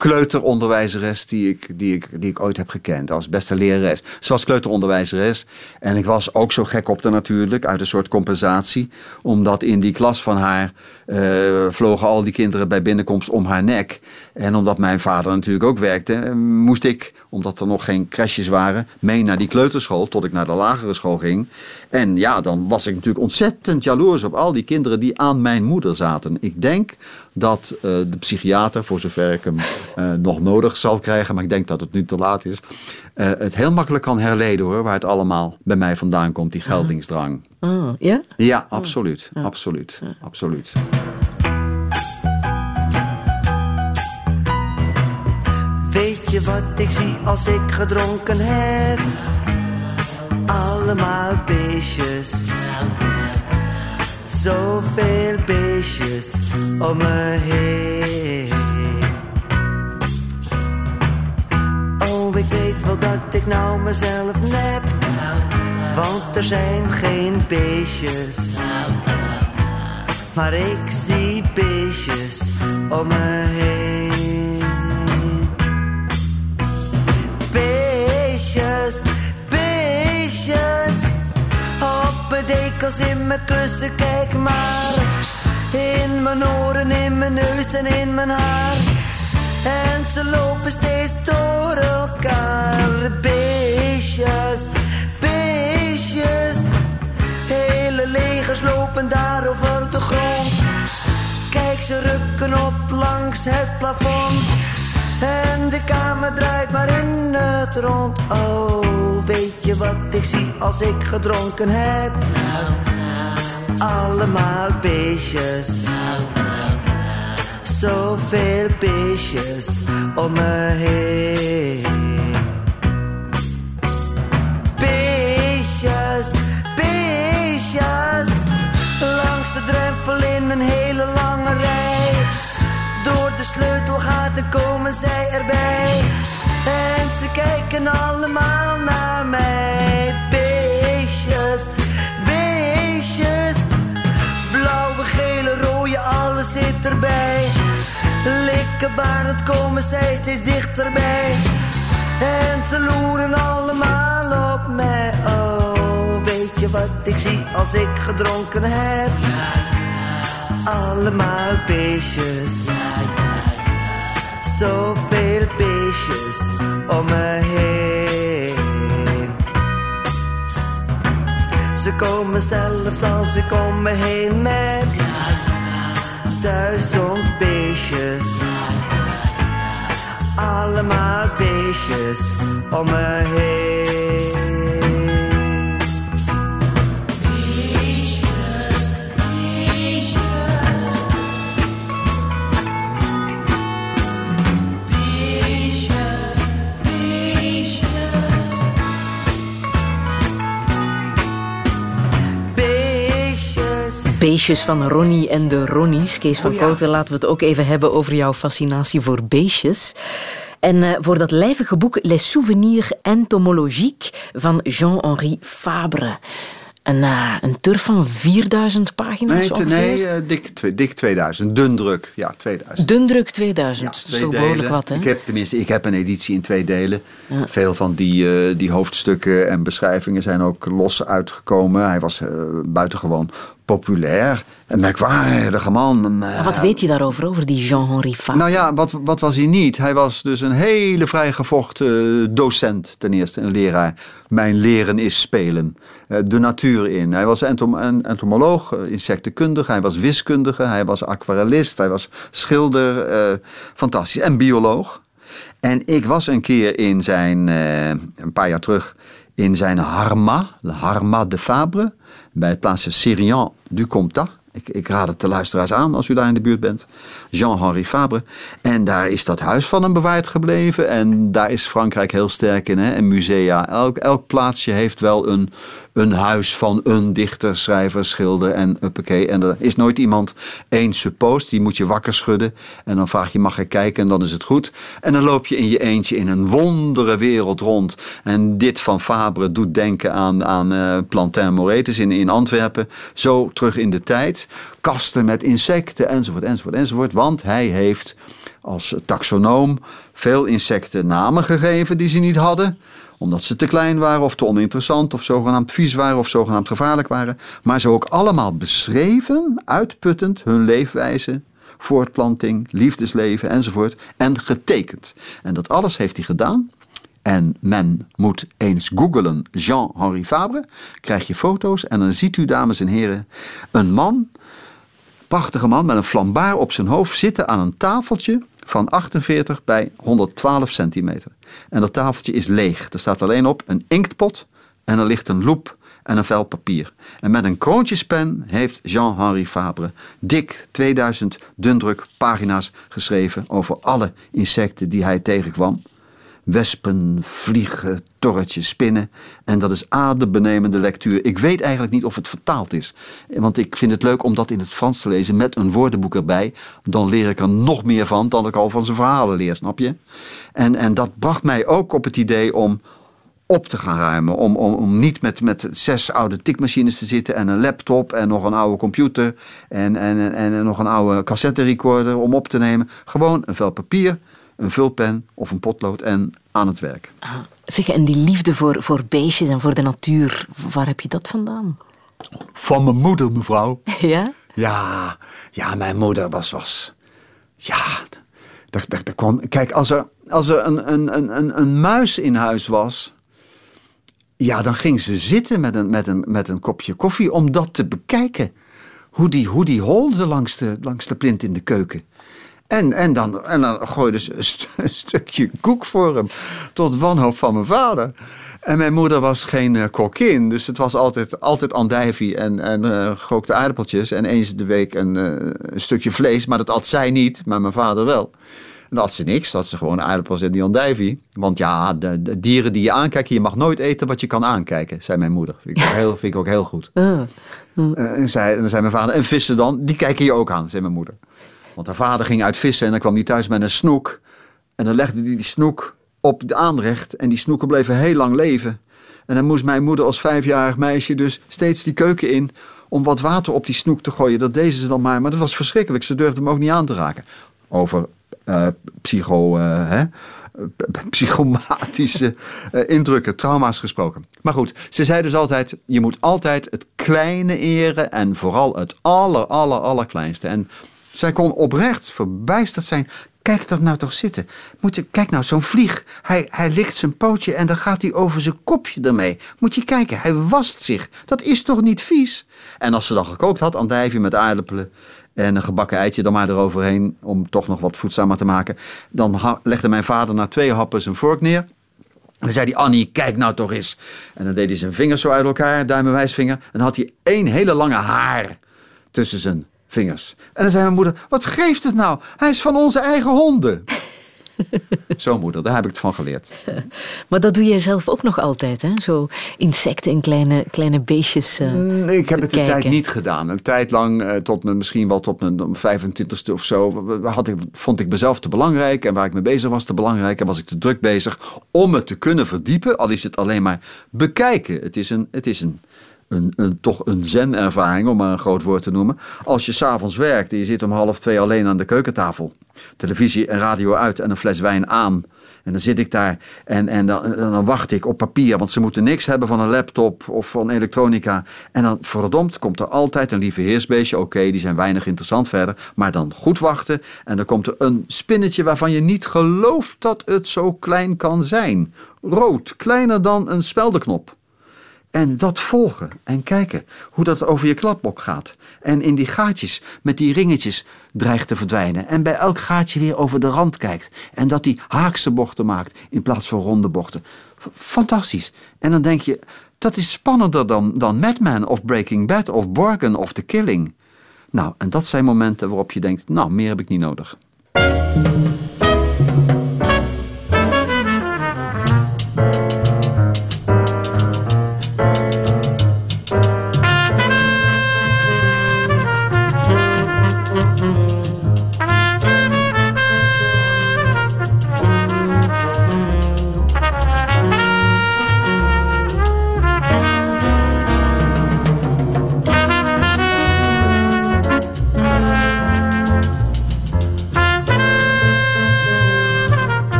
kleuteronderwijzeres die ik, die, ik, die ik ooit heb gekend. Als beste lerares. Ze was kleuteronderwijzeres. En ik was ook zo gek op haar natuurlijk. Uit een soort compensatie. Omdat in die klas van haar eh, vlogen al die kinderen bij binnenkomst om haar nek. En omdat mijn vader natuurlijk ook werkte. eh, Moest ik, omdat er nog geen crèches waren. Mee naar die kleuterschool. Tot ik naar de lagere school ging. En ja, dan was ik natuurlijk ontzettend jaloers op al die kinderen die aan mijn moeder zaten. Ik denk dat eh, de psychiater, voor zover ik hem eh, nog nodig zal krijgen, maar ik denk dat het nu te laat is, eh, het heel makkelijk kan herleden hoor, waar het allemaal bij mij vandaan komt, die geldingsdrang. Oh, ja? Ja, absoluut. Absoluut. Absoluut. Weet je wat ik zie als ik gedronken heb? Allemaal beestjes. Zoveel beestjes om me heen. Oh, ik weet wel dat ik nou mezelf nep. Want er zijn geen beestjes. Maar ik zie beestjes om me heen. Beestjes, beestjes. Op mijn dekels, in mijn kussen, kijk maar. In mijn oren, in mijn neus en in mijn haar. En ze lopen steeds door elkaar. Beestjes, beestjes. Hele legers lopen daar over de grond. Kijk, ze rukken op langs het plafond. En de kamer draait maar in het rond. Oh, weet je wat ik zie als ik gedronken heb? Allemaal beestjes. Zoveel beestjes om me heen. Beestjes, beestjes. Langs de drempel in een hele lange rij. Door de sleutelgaten komen zij erbij. En ze kijken allemaal naar erbij. Likkenbarend komen zij steeds dichterbij. En ze loeren allemaal op mij. Oh, weet je wat ik zie als ik gedronken heb? Allemaal beestjes. Zoveel beestjes om me heen. Ze komen zelfs als ik om me heen met duizend beestjes. Allemaal beestjes om me heen. Beestjes. Van Ronnie en de Ronnies. Kees van Oh ja. Laten we het ook even hebben over jouw fascinatie voor beestjes. En eh, voor dat lijvige boek Les Souvenirs Entomologiques van Jean-Henri Fabre. Een, eh, een turf van 4000 pagina's Nee, ongeveer. nee eh, dik, twee- dik 2000. Dun druk. Ja, 2000. Dundruk 2000. Ja, dat is toch behoorlijk wat, hè? Ik heb tenminste, ik heb een editie in twee delen. Veel van die, eh, die hoofdstukken en beschrijvingen zijn ook los uitgekomen. Hij was buitengewoon populair. Een merkwaardige man. Eh, Maar wat weet je daarover, over die Jean-Henri Fabre? nou ja, wat, wat was hij niet? Hij was dus een hele vrijgevochten docent ten eerste, een leraar. Mijn leren is spelen. Eh, de natuur in. Hij was entom, en- entomoloog, eh, insectenkundige, hij was wiskundige, hij was aquarellist, hij was schilder. eh, fantastisch. En bioloog. En ik was een keer in zijn, eh, een paar jaar terug, in zijn Harma, de Harma de Fabre, bij het plaatsje Sirian du Comtat. Ik, ik raad het de luisteraars aan als u daar in de buurt bent. Jean-Henri Fabre. En daar is dat huis van hem bewaard gebleven. En daar is Frankrijk heel sterk in. Hè? En musea. Elk, elk plaatsje heeft wel een, een huis van een dichter, schrijver, schilder en uppakee. En er is nooit iemand één suppost. Die moet je wakker schudden. En dan vraag je, mag ik kijken? En dan is het goed. En dan loop je in je eentje in een wondere wereld rond. En dit van Fabre doet denken aan, aan eh, Plantin Moretus in, in Antwerpen. Zo terug in de tijd. Kasten met insecten enzovoort, enzovoort, enzovoort. Want hij heeft als taxonoom veel insecten namen gegeven die ze niet hadden omdat ze te klein waren of te oninteressant of zogenaamd vies waren of zogenaamd gevaarlijk waren. Maar ze ook allemaal beschreven, uitputtend, hun leefwijze, voortplanting, liefdesleven enzovoort. En getekend. En dat alles heeft hij gedaan. En men moet eens googelen Jean-Henri Fabre. Krijg je foto's en dan ziet u, dames en heren, een man prachtige man met een flambaar op zijn hoofd zitten aan een tafeltje van 48 bij 112 centimeter. En dat tafeltje is leeg. Er staat alleen op een inktpot en er ligt een loep en een vel papier. En met een kroontjespen heeft Jean-Henri Fabre dik 2000 dundruk pagina's geschreven over alle insecten die hij tegenkwam. Wespen, vliegen, torretjes, spinnen. En dat is adembenemende lectuur. Ik weet eigenlijk niet of het vertaald is. Want ik vind het leuk om dat in het Frans te lezen met een woordenboek erbij. Dan leer ik er nog meer van dan ik al van zijn verhalen leer, snap je? En, en dat bracht mij ook op het idee om op te gaan ruimen. Om, om, om niet met, met zes oude tikmachines te zitten en een laptop en nog een oude computer en, en, en, en nog een oude cassette recorder om op te nemen. Gewoon een vel papier, een vulpen of een potlood en aan het werk. Ah, Zeg, en die liefde voor, voor beestjes en voor de natuur, waar heb je dat vandaan? Van mijn moeder, mevrouw. Ja? Ja, ja, mijn moeder was. was ja, daar, daar, daar kwam. Kijk, als er, als er een, een, een, een, een muis in huis was. Ja, dan ging ze zitten met een, met een, met een kopje koffie om dat te bekijken. Hoe die, hoe die holde langs de, langs de plint in de keuken. En, en, dan, en dan gooide ze een, st- een stukje koek voor hem. Tot wanhoop van mijn vader. En mijn moeder was geen eh, kokkin. Dus het was altijd, altijd andijvie en, en eh, gekookte aardappeltjes. En eens de week een, eh, een stukje vlees. Maar dat at zij niet, maar mijn vader wel. En dan had ze niks. Dat had ze gewoon aardappels en die andijvie. Want ja, de, de dieren die je aankijkt, je mag nooit eten wat je kan aankijken, zei mijn moeder. Vind ik ook heel, vind ik ook heel goed. Ah. Eh, en, zei, en dan zei mijn vader, en vissen dan, die kijken je ook aan, zei mijn moeder. Want haar vader ging uit vissen en dan kwam hij thuis met een snoek. En dan legde hij die snoek op de aanrecht en die snoeken bleven heel lang leven. En dan moest mijn moeder als vijfjarig meisje dus steeds die keuken in om wat water op die snoek te gooien. Dat deden ze dan maar, maar dat was verschrikkelijk. Ze durfden hem ook niet aan te raken. Over eh, psycho, eh, hè? psychomatische eh, indrukken, trauma's gesproken. Maar goed, ze zei dus altijd, je moet altijd het kleine eren en vooral het aller, aller, allerkleinste. En zij kon oprecht verbijsterd zijn. Kijk dat nou toch zitten. Moet je, kijk nou, zo'n vlieg. Hij, hij likt zijn pootje en dan gaat hij over zijn kopje ermee. Moet je kijken, hij wast zich. Dat is toch niet vies? En als ze dan gekookt had, andijvie met aardappelen en een gebakken eitje dan maar eroverheen... om toch nog wat voedzamer te maken... dan legde mijn vader na twee happen zijn vork neer... En dan zei hij, Annie, kijk nou toch eens. En dan deed hij zijn vingers zo uit elkaar, duim en wijsvinger. En dan had hij één hele lange haar tussen zijn vingers. En dan zei mijn moeder, wat geeft het nou? Hij is van onze eigen honden. Zo moeder, daar heb ik het van geleerd. Maar dat doe jij zelf ook nog altijd, hè? Zo insecten en kleine, kleine beestjes. eh, Nee, ik heb het een bekijken. tijd niet gedaan. Een tijd lang, eh, tot mijn, misschien wel tot mijn 25ste of zo, had ik, vond ik mezelf te belangrijk. En waar ik mee bezig was te belangrijk. En was ik te druk bezig om het te kunnen verdiepen. Al is het alleen maar bekijken. Het is een, het is een, een, een, toch een zen-ervaring, om maar een groot woord te noemen. Als je s'avonds werkt en je zit om half twee alleen aan de keukentafel. Televisie en radio uit en een fles wijn aan. En dan zit ik daar en, en dan, dan wacht ik op papier, want ze moeten niks hebben van een laptop of van elektronica. En dan verdomd komt er altijd een lieve heersbeestje. Oké, die zijn weinig interessant verder, maar dan goed wachten. En dan komt er een spinnetje waarvan je niet gelooft dat het zo klein kan zijn. Rood, kleiner dan een speldenknop. En dat volgen en kijken hoe dat over je kladblok gaat. En in die gaatjes met die ringetjes dreigt te verdwijnen. En bij elk gaatje weer over de rand kijkt. En dat die haakse bochten maakt in plaats van ronde bochten. Fantastisch. En dan denk je, dat is spannender dan, dan Madman of Breaking Bad of Borgen of The Killing. Nou, en dat zijn momenten waarop je denkt, nou, meer heb ik niet nodig.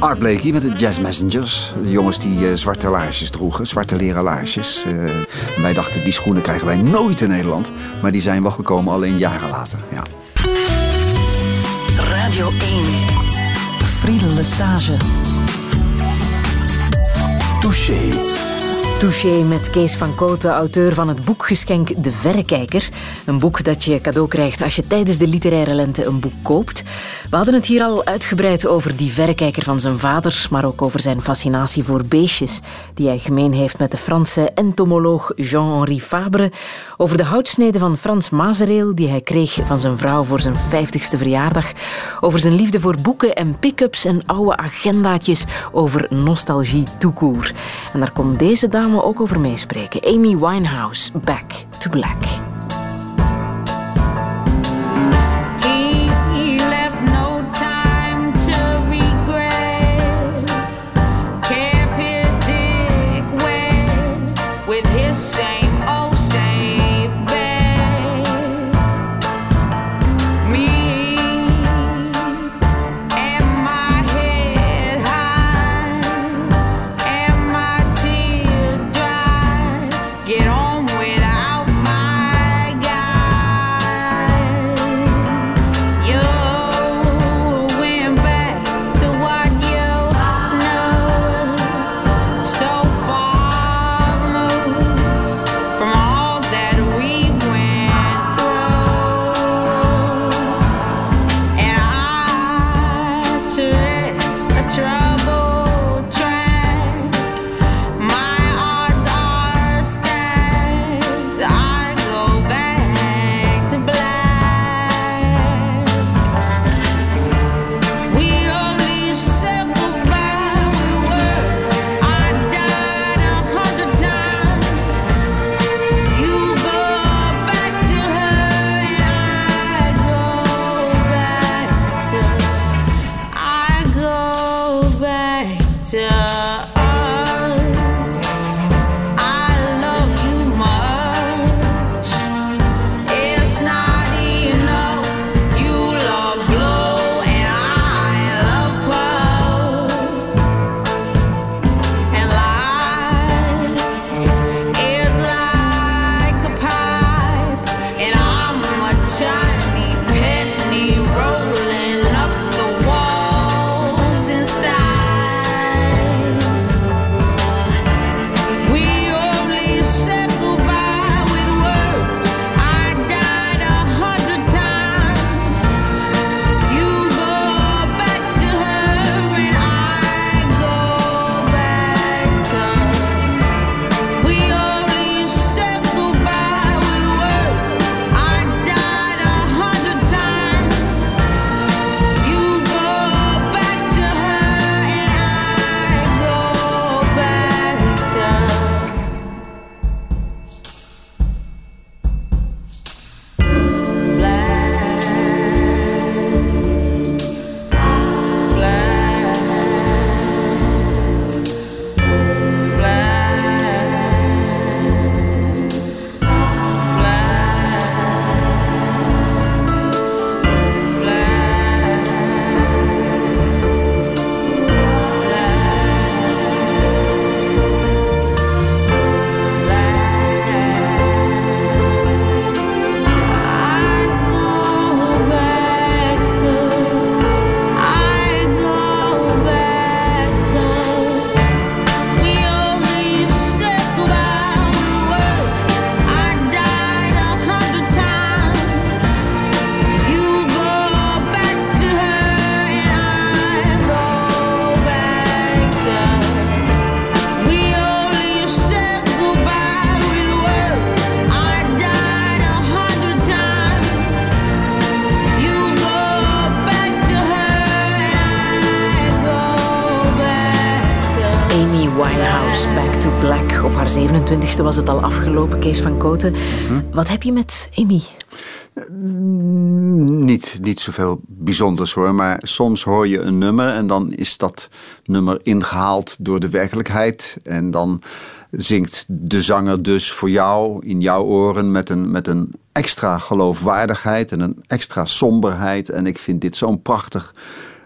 Art Blakey met de Jazz Messengers. De jongens die eh, zwarte laarsjes droegen, zwarte leren laarsjes. Eh, wij dachten, die schoenen krijgen wij nooit in Nederland. Maar die zijn wel gekomen, alleen jaren later. Ja. Radio 1. Friedel Lesage. Touché. Touché met Kees van Koten, auteur van het boekgeschenk De Verrekijker. Een boek dat je cadeau krijgt als je tijdens de literaire lente een boek koopt. We hadden het hier al uitgebreid over die verrekijker van zijn vader, maar ook over zijn fascinatie voor beestjes, die hij gemeen heeft met de Franse entomoloog Jean-Henri Fabre. Over de houtsnede van Frans Mazereel, die hij kreeg van zijn vrouw voor zijn 50ste verjaardag. Over zijn liefde voor boeken en pick-ups en oude agendaatjes over nostalgie toekoer. En daar kon deze dame ook over meespreken. Amy Winehouse, Back to Black. Back to Black. Op haar 27e was het al afgelopen, Kees van Koten. Hm? Wat heb je met Emmy? Niet, niet zoveel bijzonders hoor, maar soms hoor je een nummer en dan is dat nummer ingehaald door de werkelijkheid. En dan zingt de zanger dus voor jou in jouw oren met een, met een extra geloofwaardigheid en een extra somberheid. En ik vind dit zo'n prachtig.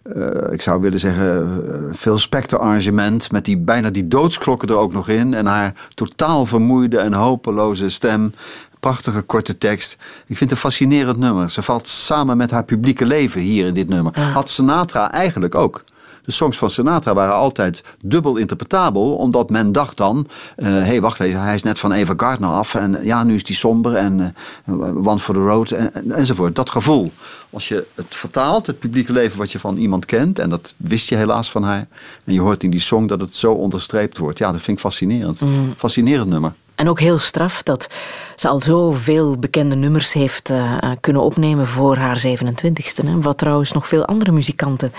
Eh, ik zou willen zeggen, uh, veel specter arrangement met die, bijna die doodsklokken er ook nog in. En haar totaal vermoeide en hopeloze stem. Prachtige korte tekst. Ik vind het een fascinerend nummer. Ze valt samen met haar publieke leven hier in dit nummer. Had Sinatra eigenlijk ook. De songs van Sinatra waren altijd dubbel interpretabel, omdat men dacht dan: hé, hey, wacht even, hij is net van Eva Gardner af en ja, nu is die somber en uh, One for the Road en, en, enzovoort. Dat gevoel. Als je het vertaalt, het publieke leven wat je van iemand kent, en dat wist je helaas van haar, en je hoort in die song dat het zo onderstreept wordt. Ja, dat vind ik fascinerend. Mm. Fascinerend nummer. En ook heel straf dat ze al zoveel bekende nummers heeft uh, kunnen opnemen voor haar 27ste. Hè? Wat trouwens nog veel andere muzikanten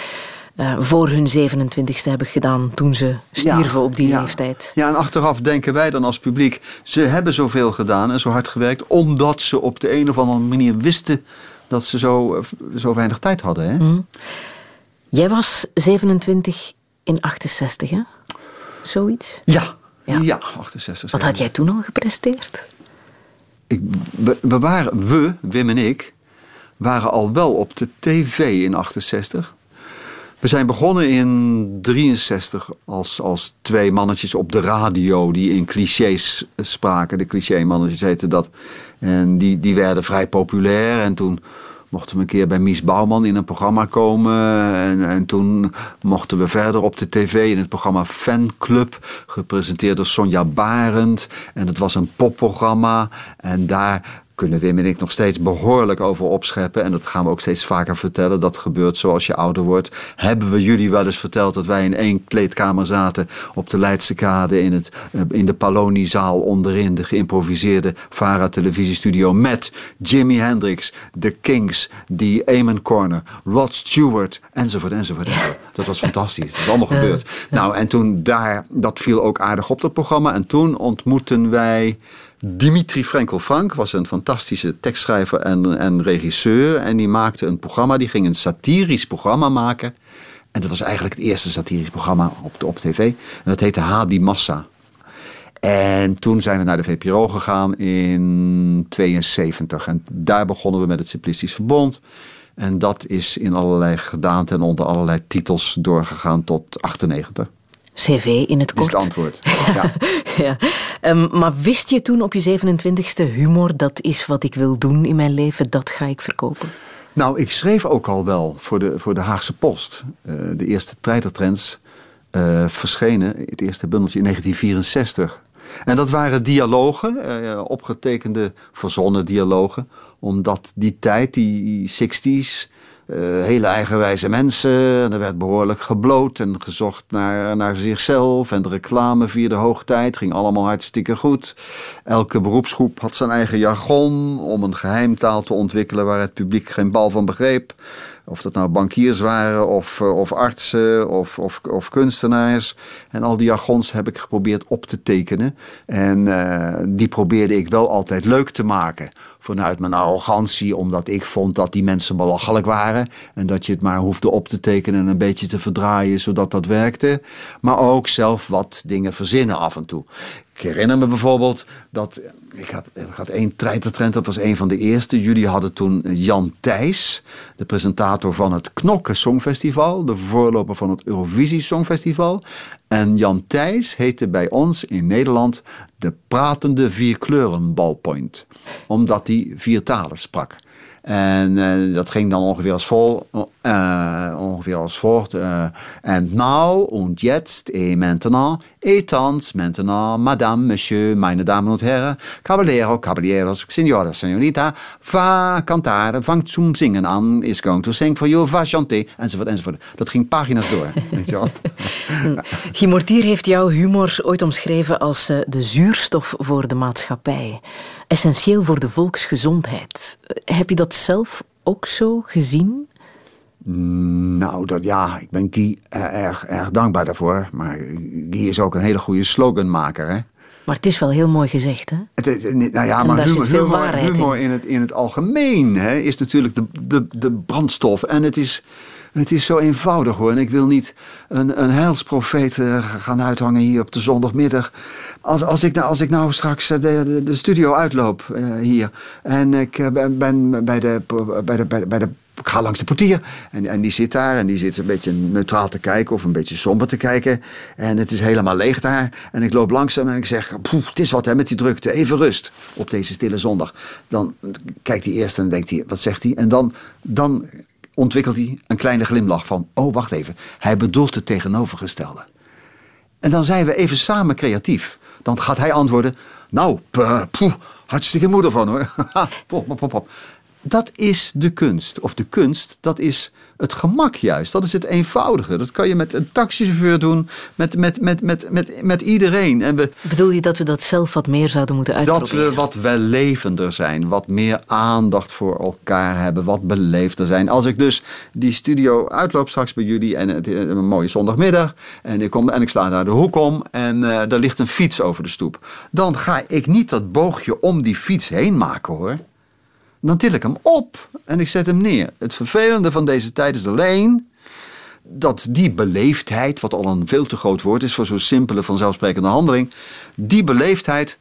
uh, voor hun 27ste hebben gedaan toen ze stierven ja, op die ja. leeftijd. Ja, en achteraf denken wij dan als publiek, ze hebben zoveel gedaan en zo hard gewerkt, omdat ze op de een of andere manier wisten dat ze zo, zo weinig tijd hadden. Hè? Mm. Jij was 27 in 68, hè? Zoiets? Ja, ja, ja 68. Wat had jij toen al gepresteerd? Ik, we, we waren, we, Wim en ik, waren al wel op de tv in 68. We zijn begonnen in 63 als, als twee mannetjes op de radio die in clichés spraken. De cliché-mannetjes heten dat. En die, die werden vrij populair. En toen mochten we een keer bij Mies Bouwman in een programma komen. En, en toen mochten we verder op de tv in het programma Fanclub. Gepresenteerd door Sonja Barend. En het was een popprogramma. En daar kunnen Wim en ik nog steeds behoorlijk over opscheppen. En dat gaan we ook steeds vaker vertellen. Dat gebeurt zoals je ouder wordt. Hebben we jullie wel eens verteld dat wij in één kleedkamer zaten op de Leidse Kade in, het, in de Paloniezaal onderin, de geïmproviseerde Vara televisiestudio met Jimi Hendrix, The Kings, die Amen Corner, Rod Stewart enzovoort enzovoort. Dat was fantastisch. Dat is allemaal gebeurd. Nou, en toen daar, dat viel ook aardig op dat programma. En toen ontmoetten wij Dimitri Frenkel Frank was een fantastische tekstschrijver en, en regisseur. En die maakte een programma, die ging een satirisch programma maken. En dat was eigenlijk het eerste satirisch programma op, op tv. En dat heette Hadi Massa. En toen zijn we naar de VPRO gegaan in 72. En daar begonnen we met het Simplistisch Verbond. En dat is in allerlei gedaanten en onder allerlei titels doorgegaan tot 98. CV in het kort. Dat is het antwoord. Ja. ja. Um, maar wist je toen op je 27e humor, dat is wat ik wil doen in mijn leven, dat ga ik verkopen? Nou, ik schreef ook al wel voor de, voor de Haagse Post. Uh, de eerste treitertrends uh, verschenen, het eerste bundeltje in 1964. En dat waren dialogen, uh, opgetekende, verzonnen dialogen. Omdat die tijd, die 60s, uh, hele eigenwijze mensen. En er werd behoorlijk gebloot en gezocht naar, naar zichzelf. En de reclame vierde hoogtijd ging allemaal hartstikke goed. Elke beroepsgroep had zijn eigen jargon om een geheimtaal te ontwikkelen waar het publiek geen bal van begreep. Of dat nou bankiers waren, of, of artsen, of, of, of kunstenaars. En al die jargons heb ik geprobeerd op te tekenen. En uh, die probeerde ik wel altijd leuk te maken. Vanuit mijn arrogantie, omdat ik vond dat die mensen belachelijk waren. En dat je het maar hoefde op te tekenen en een beetje te verdraaien, zodat dat werkte. Maar ook zelf wat dingen verzinnen af en toe. Ik herinner me bijvoorbeeld dat. Ik had, ik had één treitertrend, dat was een van de eerste. Jullie hadden toen Jan Thijs, de presentator van het Knokken Songfestival, de voorloper van het Eurovisie Songfestival. En Jan Thijs heette bij ons in Nederland de pratende vierkleuren ballpoint, omdat hij vier talen sprak. En uh, dat ging dan ongeveer als, vol, uh, ongeveer als volgt. Uh, and now, und jetzt, et maintenant, et thans, maintenant, madame, monsieur, meine Damen und Herren, caballero, caballeros, signora, signorita, va cantare, vangt zum zingen aan, is going to sing for you, va chanter, enzovoort, enzovoort. Dat ging pagina's door, weet je wel. Guy Mortier heeft jouw humor ooit omschreven als de zuurstof voor de maatschappij. Essentieel voor de volksgezondheid. Heb je dat zelf ook zo gezien? Nou, dat, ja, ik ben Guy eh, erg, erg dankbaar daarvoor. Maar Guy is ook een hele goede sloganmaker, hè. Maar het is wel heel mooi gezegd, hè? Het is, nou ja, En maar humor, zit veel humor, waarheid in. in. het, in het algemeen hè, is natuurlijk de, de, de brandstof. En het is, het is zo eenvoudig hoor. En ik wil niet een, een heilsprofeet eh, gaan uithangen hier op de zondagmiddag. Als, als, ik, nou, als ik nou straks eh, de, de, de studio uitloop eh, hier. En ik ben, bij de, bij de, bij de, ik ga langs de portier en, en die zit daar en die zit een beetje neutraal te kijken of een beetje somber te kijken. En het is helemaal leeg daar. En ik loop langzaam en ik zeg, "Poeh, het is wat hè met die drukte, even rust op deze stille zondag. Dan kijkt hij eerst en denkt hij, wat zegt hij? En dan, dan ontwikkelt hij een kleine glimlach van, oh wacht even, hij bedoelt het tegenovergestelde. En dan zijn we even samen creatief. Dan gaat hij antwoorden, nou, poeh, hartstikke moeder van hoor. Dat is de kunst. Of de kunst, dat is het gemak juist. Dat is het eenvoudige. Dat kan je met een taxichauffeur doen, met, met, met, met, met, met iedereen. En we, Bedoel je dat we dat zelf wat meer zouden moeten dat uitproberen? we wat wellevender zijn, wat meer aandacht voor elkaar hebben, wat beleefder zijn. Als ik dus die studio uitloop straks bij jullie en het is een mooie zondagmiddag en ik, kom, en ik sla daar de hoek om en eh er ligt een fiets over de stoep. Dan ga ik niet dat boogje om die fiets heen maken hoor. Dan til ik hem op en ik zet hem neer. Het vervelende van deze tijd is alleen dat die beleefdheid, wat al een veel te groot woord is voor zo'n simpele vanzelfsprekende handeling, die beleefdheid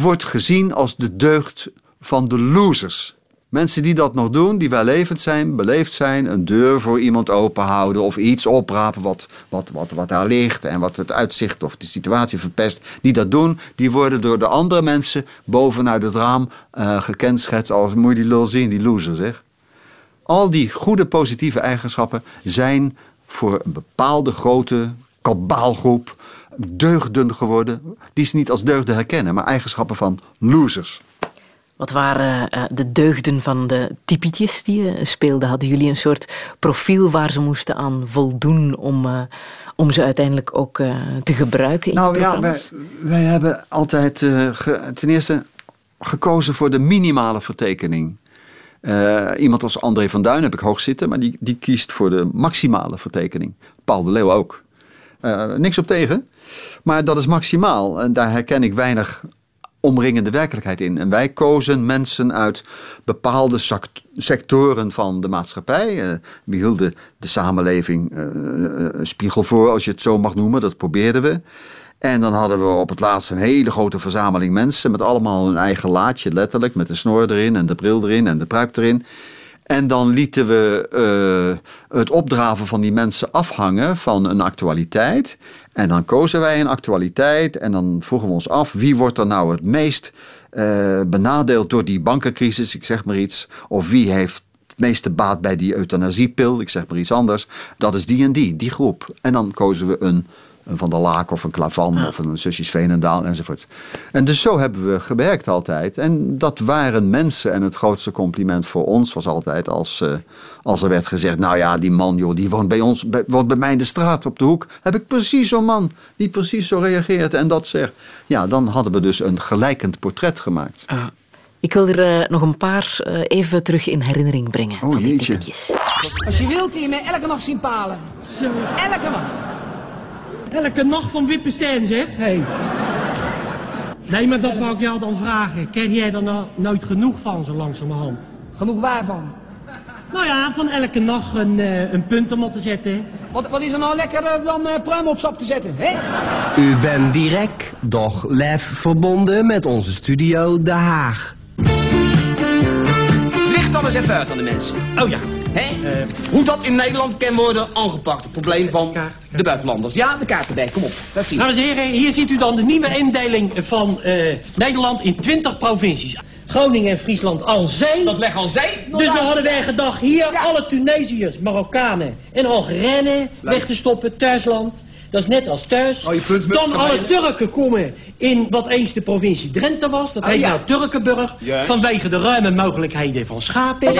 wordt gezien als de deugd van de losers. Mensen die dat nog doen, die wellevend zijn, beleefd zijn, een deur voor iemand openhouden of iets oprapen wat, wat, wat, wat daar ligt en wat het uitzicht of de situatie verpest, die dat doen, die worden door de andere mensen bovenuit het raam eh gekenschetst als moet je die lul zien, die loser zeg. Al die goede positieve eigenschappen zijn voor een bepaalde grote kabaalgroep deugden geworden. Die ze niet als deugden herkennen, maar eigenschappen van losers. Wat waren eh, de deugden van de typetjes die je speelde? Hadden jullie een soort profiel waar ze moesten aan voldoen om, eh, om ze uiteindelijk ook eh, te gebruiken in Nou ja, wij, hebben altijd eh, ge- ten eerste gekozen voor de minimale vertekening. Eh, iemand als André van Duin heb ik hoog zitten, maar die, die kiest voor de maximale vertekening. Paul de Leeuw ook. Eh, niks op tegen, maar dat is maximaal. En daar herken ik weinig omringende werkelijkheid in. En wij kozen mensen uit bepaalde sectoren van de maatschappij. Eh, we hielden de samenleving een spiegel voor, als je het zo mag noemen. Dat probeerden we. En dan hadden we op het laatst een hele grote verzameling mensen met allemaal hun eigen laadje, letterlijk, met de snor erin en de bril erin en de pruik erin. En dan lieten we eh, het opdraven van die mensen afhangen van een actualiteit. En dan kozen wij een actualiteit en dan vroegen we ons af wie wordt er nou het meest eh, benadeeld door die bankencrisis, ik zeg maar iets. Of wie heeft het meeste baat bij die euthanasiepil, ik zeg maar iets anders. Dat is die en die, die groep. En dan kozen we een, een Van der Laak of een Klavan of een Zusjes Veenendaal enzovoort. En dus zo hebben we gewerkt altijd. En dat waren mensen. En het grootste compliment voor ons was altijd als, eh, als er werd gezegd... nou ja, die man joh, die woont bij, ons, bij, woont bij mij in de straat op de hoek. Heb ik precies zo'n man die precies zo reageert en dat zegt. Ja, dan hadden we dus een gelijkend portret gemaakt. Ah. Ik wil er eh, nog een paar eh, even terug in herinnering brengen. Oh, van die. Als je wilt, hier mij elke nacht zien palen. Elke nacht. Elke nacht van Wippenstein, zeg. Hey. Nee, maar dat wou ik jou dan vragen. Ken jij er nou nooit genoeg van, zo langzamerhand? Genoeg waarvan? Nou ja, van elke nacht een, eh, een punt om op te zetten. Wat, wat is er nou lekkerder dan eh pruim op sap te zetten, hè? U bent direct, doch live verbonden met onze studio De Haag. Licht dan eens even uit aan de mensen. Oh ja. Hè? Hoe dat in Nederland kan worden aangepakt. Het probleem van Kaart, de buitenlanders. Ja, de kaart erbij. Kom op. Dat zien we. Dames en heren, hier ziet u dan de nieuwe indeling van eh, Nederland in 20 provincies. Groningen en Friesland al zee. Dat leg al zij. Dus dan hadden wij gedacht hier alle Tunesiërs, Marokkanen en Algerijnen weg te stoppen, thuisland. Dat is net als thuis. Oh, Dan alle Turken komen in wat eens de provincie Drenthe was. Dat Oh, heet ja. nou Turkenburg. Juist. Vanwege de ruime mogelijkheden van schapen.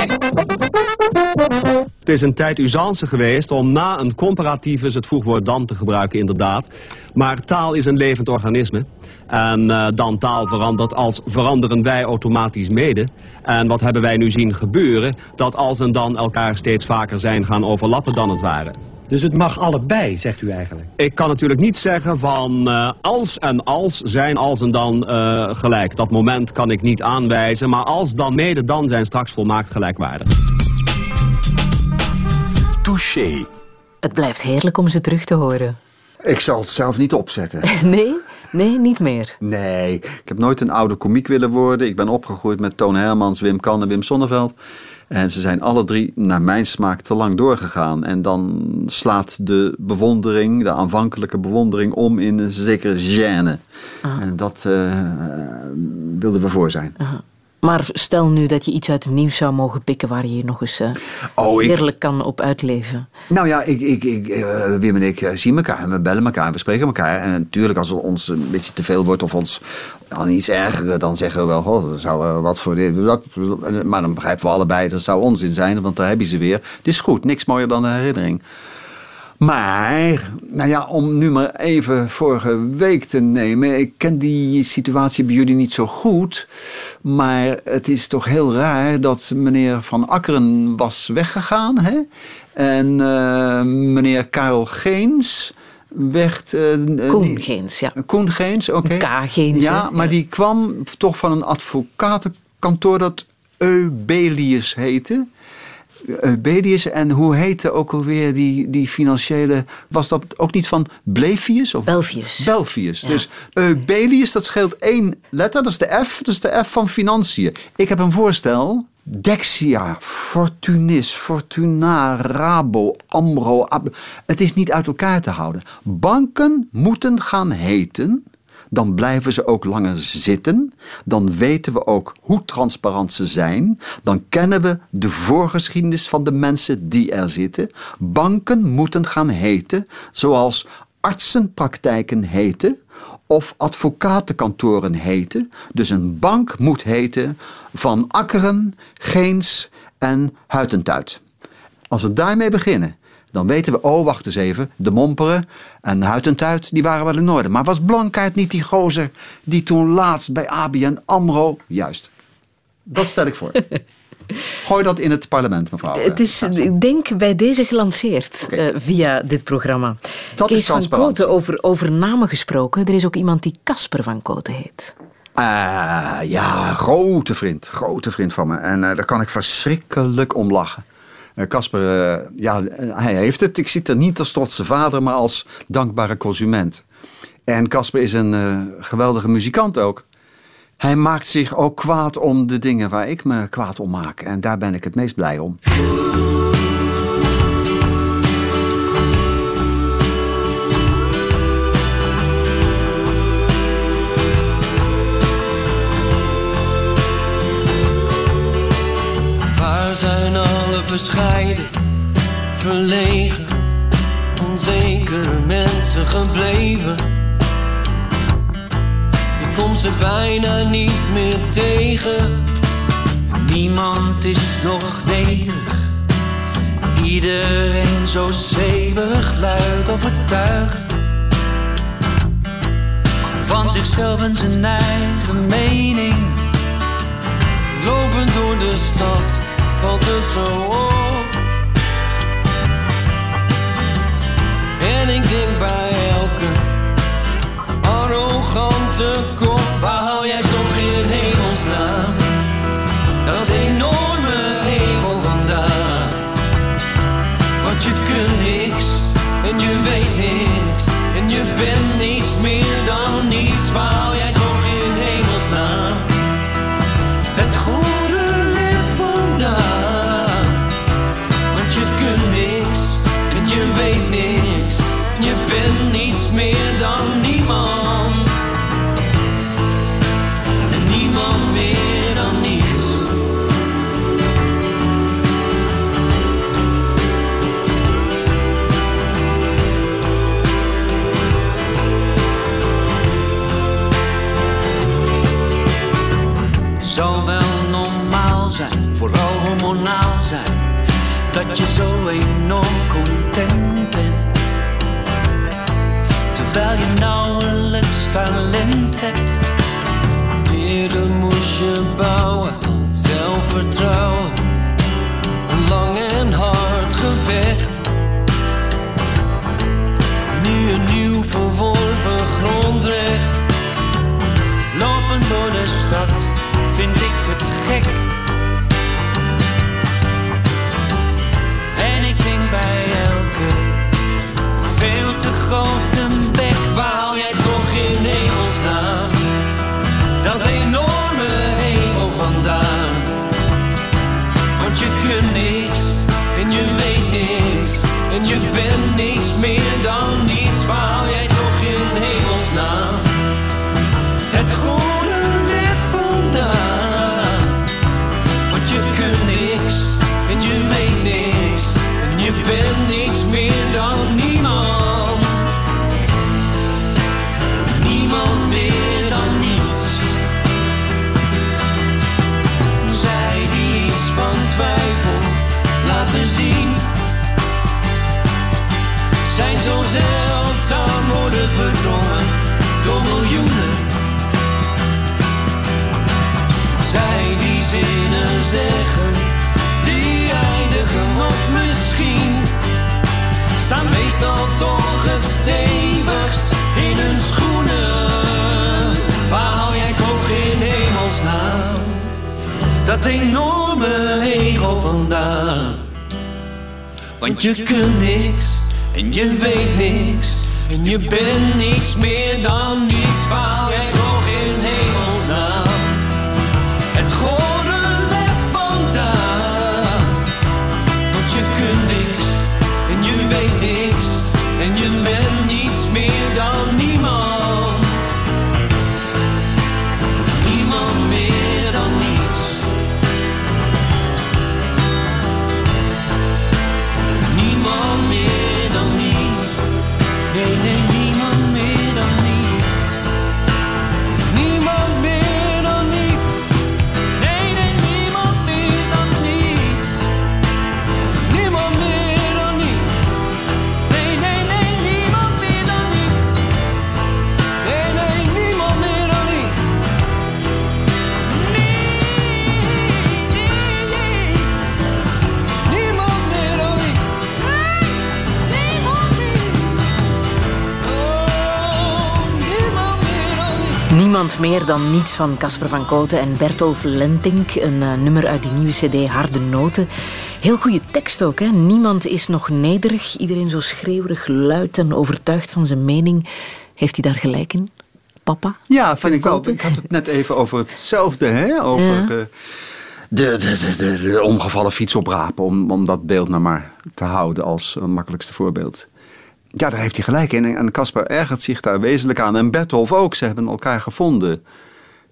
Het is een tijd usance geweest om na een comparatiefus het voegwoord dan te gebruiken, inderdaad. Maar taal is een levend organisme. En eh, dan taal verandert als veranderen wij automatisch mede. En wat hebben wij nu zien gebeuren? Dat als en dan elkaar steeds vaker zijn gaan overlappen dan het ware. Dus het mag allebei, zegt u eigenlijk. Ik kan natuurlijk niet zeggen van eh, als en als zijn als en dan eh, gelijk. Dat moment kan ik niet aanwijzen, maar als dan mede dan zijn straks volmaakt gelijkwaardig. Touché. Het blijft heerlijk om ze terug te horen. Ik zal het zelf niet opzetten. Nee? Nee, niet meer. Nee, ik heb nooit een oude komiek willen worden. Ik ben opgegroeid met Toon Hermans, Wim Kan en Wim Sonneveld. En ze zijn alle drie, naar mijn smaak, te lang doorgegaan. En dan slaat de bewondering, de aanvankelijke bewondering, om in een zekere gêne. En dat eh, wilden we voor zijn. Maar stel nu dat je iets uit het nieuws zou mogen pikken waar je je nog eens Oh, ik- heerlijk kan op uitleven. Nou ja, ik, ik, ik, eh, Wim en ik eh, zien elkaar en we bellen elkaar en we spreken elkaar. En natuurlijk als het ons een beetje te veel wordt of ons aan iets ergeren, dan zeggen we wel, oh, dat zou wat voor dit. Maar dan begrijpen we allebei, dat zou onzin zijn, want daar heb je ze weer. Het is goed, niks mooier dan de herinnering. Maar, nou ja, om nu maar even vorige week te nemen. Ik ken die situatie bij jullie niet zo goed. Maar het is toch heel raar dat meneer Van Akkeren was weggegaan. Hè? En eh, meneer Karel Geens werd... eh, Koen die- Geens, ja. Koen Geens, oké. K. Geens, Ja, maar Ja. die kwam toch van een advocatenkantoor dat Eubelius heette. Eubelius en hoe heette ook alweer die, die financiële... Was dat ook niet van Blevius? Of? Belfius. Belfius. Dus Eubelius, dat scheelt één letter. Dat is de F. Dat is de F van financiën. Ik heb een voorstel. Dexia, Fortunis, Fortuna, Rabo, Amro. Ab- Het is niet uit elkaar te houden. Banken moeten gaan heten. Dan blijven ze ook langer zitten. Dan weten we ook hoe transparant ze zijn. Dan kennen we de voorgeschiedenis van de mensen die er zitten. Banken moeten gaan heten zoals artsenpraktijken heten of advocatenkantoren heten. Dus een bank moet heten van Akkeren, Geens en Huitentuit. Als we daarmee beginnen, dan weten we, oh wacht eens even, de Momperen en Huitentuit, die waren wel in orde. Maar was Blankaart niet die gozer die toen laatst bij ABN AMRO... Juist, dat stel ik voor. Gooi dat in het parlement, mevrouw. eh, Het is, ik denk, bij deze gelanceerd eh, via dit programma. Dat Kees is van. Koten, over, over namen gesproken. Er is ook iemand die Casper van Koten heet. Ah, ja, grote vriend. Grote vriend van me. En eh, daar kan ik verschrikkelijk om lachen. Eh, Casper, eh, ja, hij heeft het. Ik zie het er niet als trotse vader, maar als dankbare consument. En Casper is een eh, geweldige muzikant ook. Hij maakt zich ook kwaad om de dingen waar ik me kwaad om maak. En daar ben ik het meest blij om. Bescheiden, verlegen, onzekere mensen gebleven? Je komt ze bijna niet meer tegen. Niemand is nog nederig. Iedereen zo zeeuwig luid overtuigd van zichzelf en zijn eigen mening. Lopend door de stad valt het zo op. En ik denk bij elke arrogante kop, je zo enorm content bent. Terwijl je nauwelijks talent hebt. Eerder moest je bouwen, zelfvertrouwen. Een lang en hard gevecht. Nu een nieuw verworven grondrecht. Lopen door de stad vind ik het gek. En je bent niks meer dan niets. Toch het stevigst in hun schoenen. Waar hou jij toch in hemelsnaam dat enorme ego vandaan? Want je kunt niks en je weet niks en je bent niks meer dan niets. Meer dan niets van Casper van Koten en Bertolf Lentink. Een eh, nummer uit die nieuwe cd Harde Noten. Heel goede tekst ook. Hè? Niemand is nog nederig. Iedereen zo schreeuwerig, luid en overtuigd van zijn mening. Heeft hij daar gelijk in? Papa? Ja, vind ik wel. Ik had het net even over hetzelfde, hè? Over Ja. eh, de, de, de, omgevallen fiets oprapen, om, om dat beeld nou maar te houden als makkelijkste voorbeeld. Ja, daar heeft hij gelijk in. En Caspar ergert zich daar wezenlijk aan. En Bertolf ook. Ze hebben elkaar gevonden.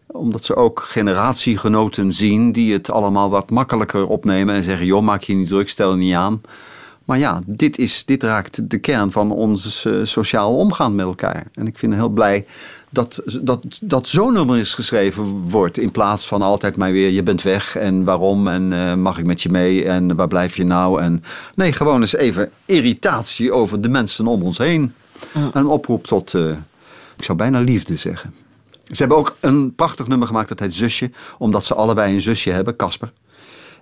Omdat ze ook generatiegenoten zien die het allemaal wat makkelijker opnemen. En zeggen, joh, maak je niet druk, stel je niet aan. Maar ja, dit, is, dit raakt de kern van ons eh, sociaal omgaan met elkaar. En ik vind heel blij dat, dat, dat zo'n nummer is geschreven wordt. In plaats van altijd maar weer, je bent weg en waarom en eh, mag ik met je mee en waar blijf je nou? En, nee, gewoon eens even irritatie over de mensen om ons heen. Een oproep tot, eh, ik zou bijna liefde zeggen. Ze hebben ook een prachtig nummer gemaakt dat heet Zusje. Omdat ze allebei een zusje hebben, Casper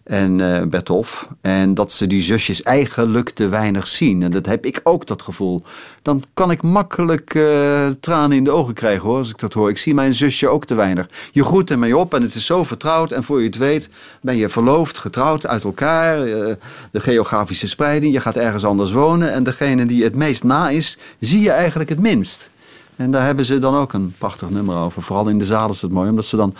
en eh Bertolf. En dat ze die zusjes eigenlijk te weinig zien. En dat heb ik ook, dat gevoel. Dan kan ik makkelijk eh, tranen in de ogen krijgen hoor, als ik dat hoor. Ik zie mijn zusje ook te weinig. Je groet ermee op en het is zo vertrouwd. En voor je het weet ben je verloofd, getrouwd, uit elkaar. eh, de geografische spreiding, je gaat ergens anders wonen. En degene die het meest na is, zie je eigenlijk het minst. En daar hebben ze dan ook een prachtig nummer over. Vooral in de zaal is het mooi, omdat ze dan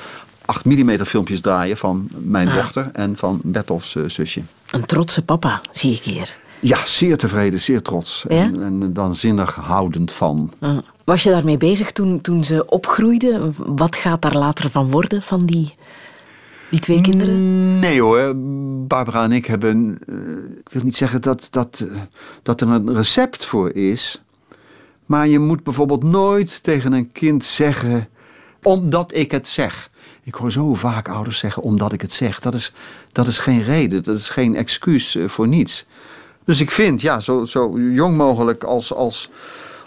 8 mm filmpjes draaien van mijn Ah. dochter en van Bertolfs eh, zusje. Een trotse papa, zie ik hier. Ja, zeer tevreden, zeer trots. Ja? En, en waanzinnig houdend van. Ah. Was je daarmee bezig toen, toen ze opgroeiden? Wat gaat daar later van worden, van die, die twee kinderen? Nee hoor, Barbara en ik hebben. eh, ik wil niet zeggen dat, dat, eh, dat er een recept voor is. Maar je moet bijvoorbeeld nooit tegen een kind zeggen omdat ik het zeg. Ik hoor zo vaak ouders zeggen omdat ik het zeg. Dat is, dat is geen reden, dat is geen excuus eh, voor niets. Dus ik vind, ja, zo, zo jong mogelijk als, als,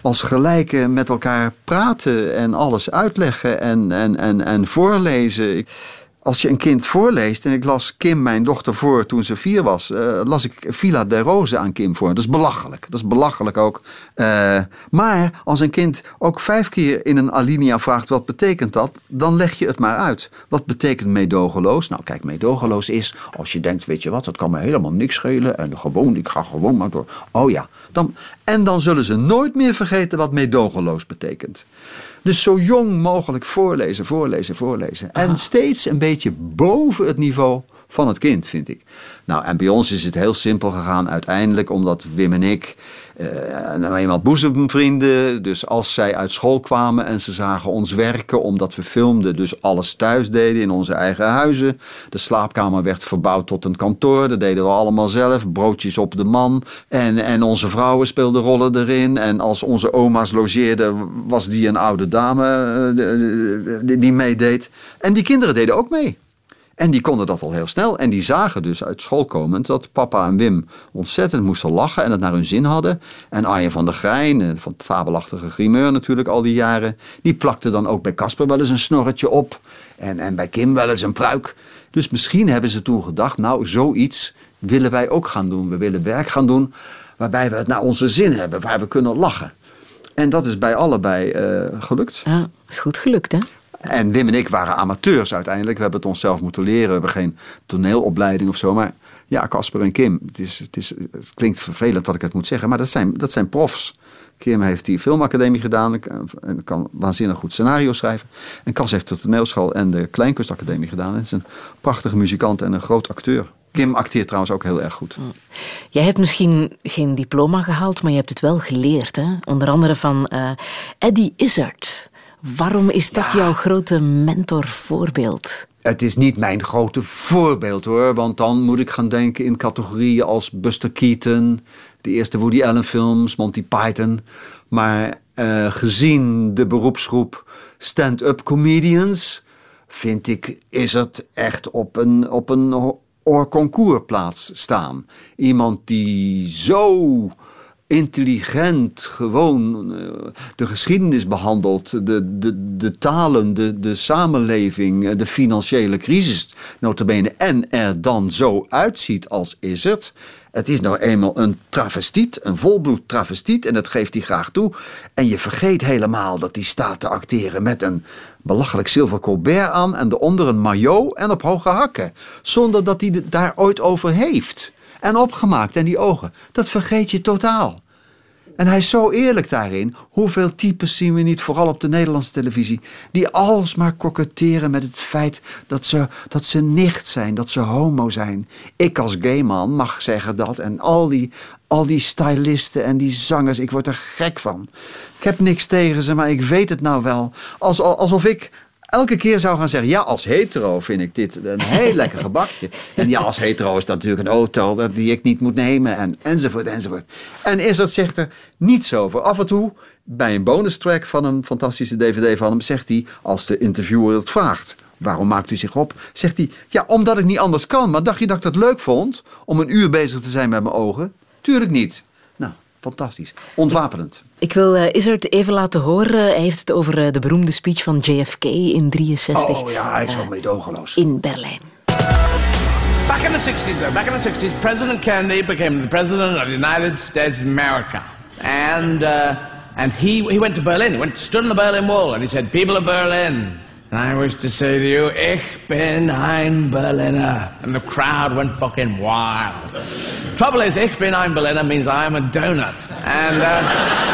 als gelijken met elkaar praten en alles uitleggen en, en, en, en voorlezen. Als je een kind voorleest, en ik las Kim, mijn dochter, voor toen ze vier was, eh, las ik Villa de Rose aan Kim voor. Dat is belachelijk. Dat is belachelijk ook. Eh, maar als een kind ook vijf keer in een alinea vraagt wat betekent dat, dan leg je het maar uit. Wat betekent meedogenloos? Nou, kijk, meedogenloos is als je denkt, weet je wat, dat kan me helemaal niks schelen en gewoon, ik ga gewoon maar door. Oh ja, dan, en dan zullen ze nooit meer vergeten wat meedogenloos betekent. Dus zo jong mogelijk voorlezen, voorlezen, voorlezen. En steeds een beetje boven het niveau van het kind, vind ik. Nou, en bij ons is het heel simpel gegaan uiteindelijk, omdat Wim en ik, nou eenmaal boezemvrienden, dus als zij uit school kwamen en ze zagen ons werken, omdat we filmden, dus alles thuis deden in onze eigen huizen. De slaapkamer werd verbouwd tot een kantoor, dat deden we allemaal zelf, broodjes op de man. En, en onze vrouwen speelden rollen erin. En als onze oma's logeerden, was die een oude dame eh, die meedeed. En die kinderen deden ook mee. En die konden dat al heel snel. En die zagen dus uit school komend dat papa en Wim ontzettend moesten lachen en het naar hun zin hadden. En Arjen van der Grijn, eh, van het fabelachtige grimeur natuurlijk al die jaren, die plakte dan ook bij Casper wel eens een snorretje op. En, en bij Kim wel eens een pruik. Dus misschien hebben ze toen gedacht, nou zoiets willen wij ook gaan doen. We willen werk gaan doen waarbij we het naar onze zin hebben, waar we kunnen lachen. En dat is bij allebei eh, gelukt. Ja, is goed gelukt, hè? En Wim en ik waren amateurs uiteindelijk. We hebben het onszelf moeten leren. We hebben geen toneelopleiding of zo. Maar ja, Casper en Kim. Het, is, het, is, klinkt vervelend dat ik het moet zeggen. Maar dat zijn, dat zijn profs. Kim heeft die filmacademie gedaan. en kan- En kan waanzinnig goed scenario schrijven. En Cas heeft de toneelschool en de Kleinkunstacademie gedaan. En is een prachtige muzikant en een groot acteur. Kim acteert trouwens ook heel erg goed. Jij hebt misschien geen diploma gehaald, maar je hebt het wel geleerd. Hè? Onder andere van eh, Eddie Izzard. Waarom is dat jouw grote mentorvoorbeeld? Het is niet mijn grote voorbeeld hoor. Want dan moet ik gaan denken in categorieën als Buster Keaton, de eerste Woody Allen films, Monty Python. Maar eh, gezien de beroepsgroep stand-up comedians, vind ik, is het echt op een, op een ho- oorconcours staan. Iemand die zo intelligent gewoon eh, de geschiedenis behandelt, de, de, de talen, de, de samenleving, eh, de financiële crisis, notabene, en er dan zo uitziet als is het. Het is nou eenmaal een travestiet, een volbloed travestiet, en dat geeft hij graag toe. En je vergeet helemaal dat hij staat te acteren met een belachelijk zilver colbert aan en eronder een maillot en op hoge hakken. Zonder dat hij het daar ooit over heeft. En opgemaakt en die ogen, dat vergeet je totaal. En hij is zo eerlijk daarin. Hoeveel types zien we niet, vooral op de Nederlandse televisie, die alsmaar koketteren met het feit dat ze, dat ze nicht zijn, dat ze homo zijn. Ik als gay man mag zeggen dat. En al die, al die stylisten en die zangers, ik word er gek van. Ik heb niks tegen ze, maar ik weet het nou wel. Als, alsof ik elke keer zou gaan zeggen: ja, als hetero vind ik dit een heel lekker gebakje. En ja, als hetero is dat natuurlijk een auto die ik niet moet nemen. En, enzovoort, enzovoort. En is dat zegt er niets over. Af en toe, bij een bonus track van een fantastische DVD van hem, zegt hij, als de interviewer het vraagt. Waarom maakt u zich op? Zegt hij, ja, omdat ik niet anders kan. Maar dacht je dat ik dat leuk vond? Om een uur bezig te zijn met mijn ogen? Tuurlijk niet. Fantastisch. Ontwapenend. Ik wil eh, Izzard even laten horen. Hij heeft het over eh, de beroemde speech van JFK in 63 Oh ja, hij is wel meedogenloos. in Berlijn. Back in the 60s, though, back in the 60s, President Kennedy became the president of the United States of America. And, uh, and he, he went to Berlin. He went, stood on the Berlin Wall and he said, People of Berlin, I wish to say to you, Ich bin ein Berliner. And the crowd went fucking wild. Trouble is, Ich bin ein Berliner means I am a donut. And. Uh,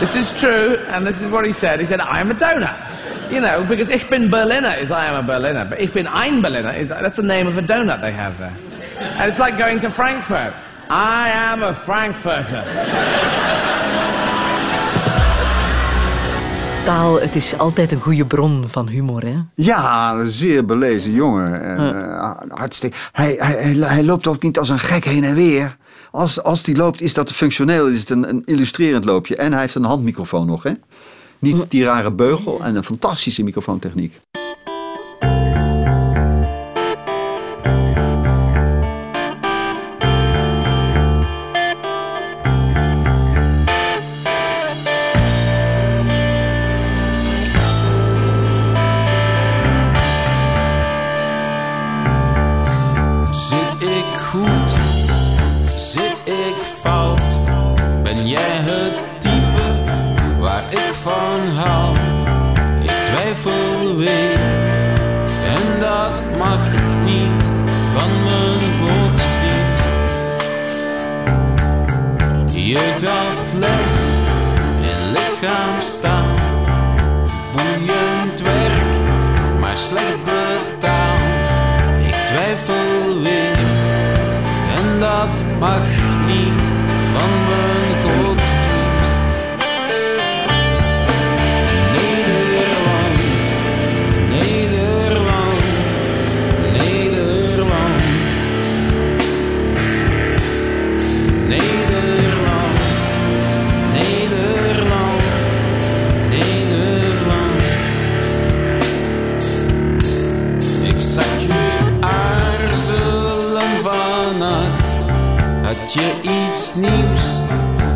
This is true, and this is what he said. He said, I am a donut. You know, because Ich bin Berliner is I am a Berliner, but Ich bin ein Berliner is that's the name of a donut they have there. And it's like going to Frankfurt. I am a Frankfurter. Taal, het is altijd een goede bron van humor. Hè? Ja, een zeer belezen jongen. En, eh, hartstikke. Hij, hij, hij, hij loopt ook niet als een gek heen en weer. Als, als die loopt, is dat functioneel. Is het een, een illustrerend loopje. En hij heeft een handmicrofoon nog, hè? Niet die rare beugel en een fantastische microfoontechniek. In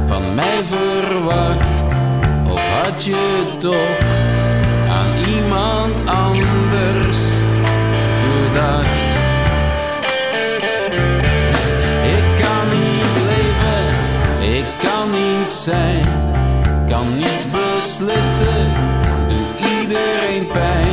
van mij verwacht? Of had je toch aan iemand anders gedacht? Ik kan niet leven, ik kan niet zijn, kan niets beslissen, doe iedereen pijn.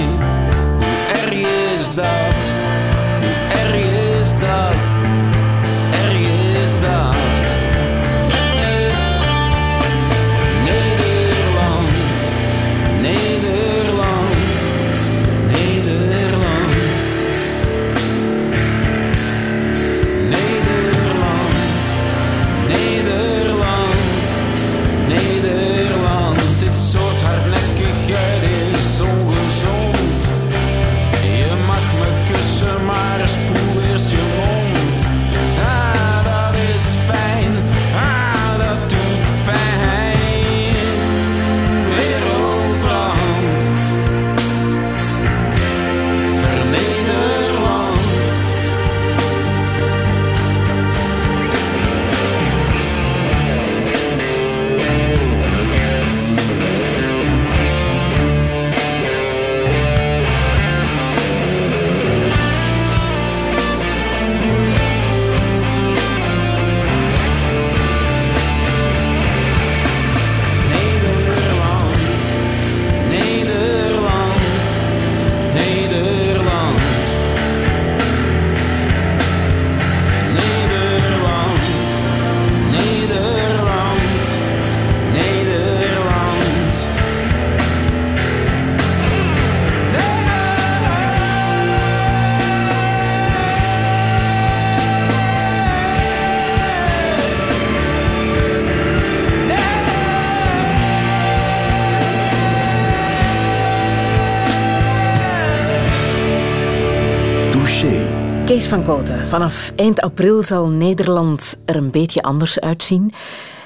Vanaf eind april zal Nederland er een beetje anders uitzien.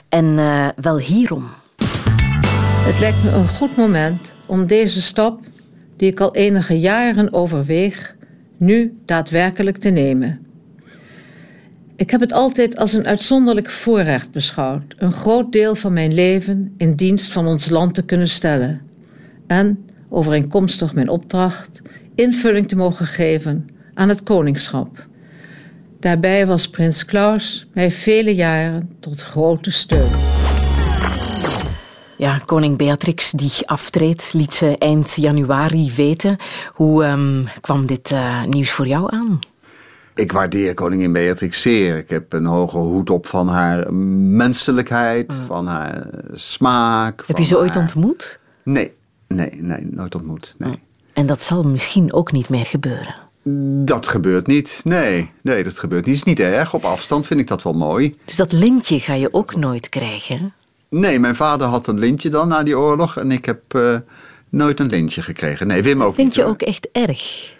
En eh, wel hierom. Het lijkt me een goed moment om deze stap, die ik al enige jaren overweeg, nu daadwerkelijk te nemen. Ik heb het altijd als een uitzonderlijk voorrecht beschouwd, een groot deel van mijn leven in dienst van ons land te kunnen stellen en, overeenkomstig mijn opdracht, invulling te mogen geven aan het koningschap. Daarbij was prins Klaus mij vele jaren tot grote steun. Ja, koning Beatrix die aftreedt, liet ze eind januari weten. Hoe ehm, kwam dit eh, nieuws voor jou aan? Ik waardeer koningin Beatrix zeer. Ik heb een hoge hoed op van haar menselijkheid, van haar smaak. Heb je ze ooit ontmoet? Nee, nee, nee, nooit ontmoet. Nee. En dat zal misschien ook niet meer gebeuren. Dat gebeurt niet. Nee, nee, dat gebeurt niet. Het is niet erg. Op afstand vind ik dat wel mooi. Dus dat lintje ga je ook nooit krijgen. Nee, mijn vader had een lintje dan na die oorlog en ik heb eh, nooit een lintje gekregen. Nee, Wim ook Vind niet. je hoor. ook echt erg?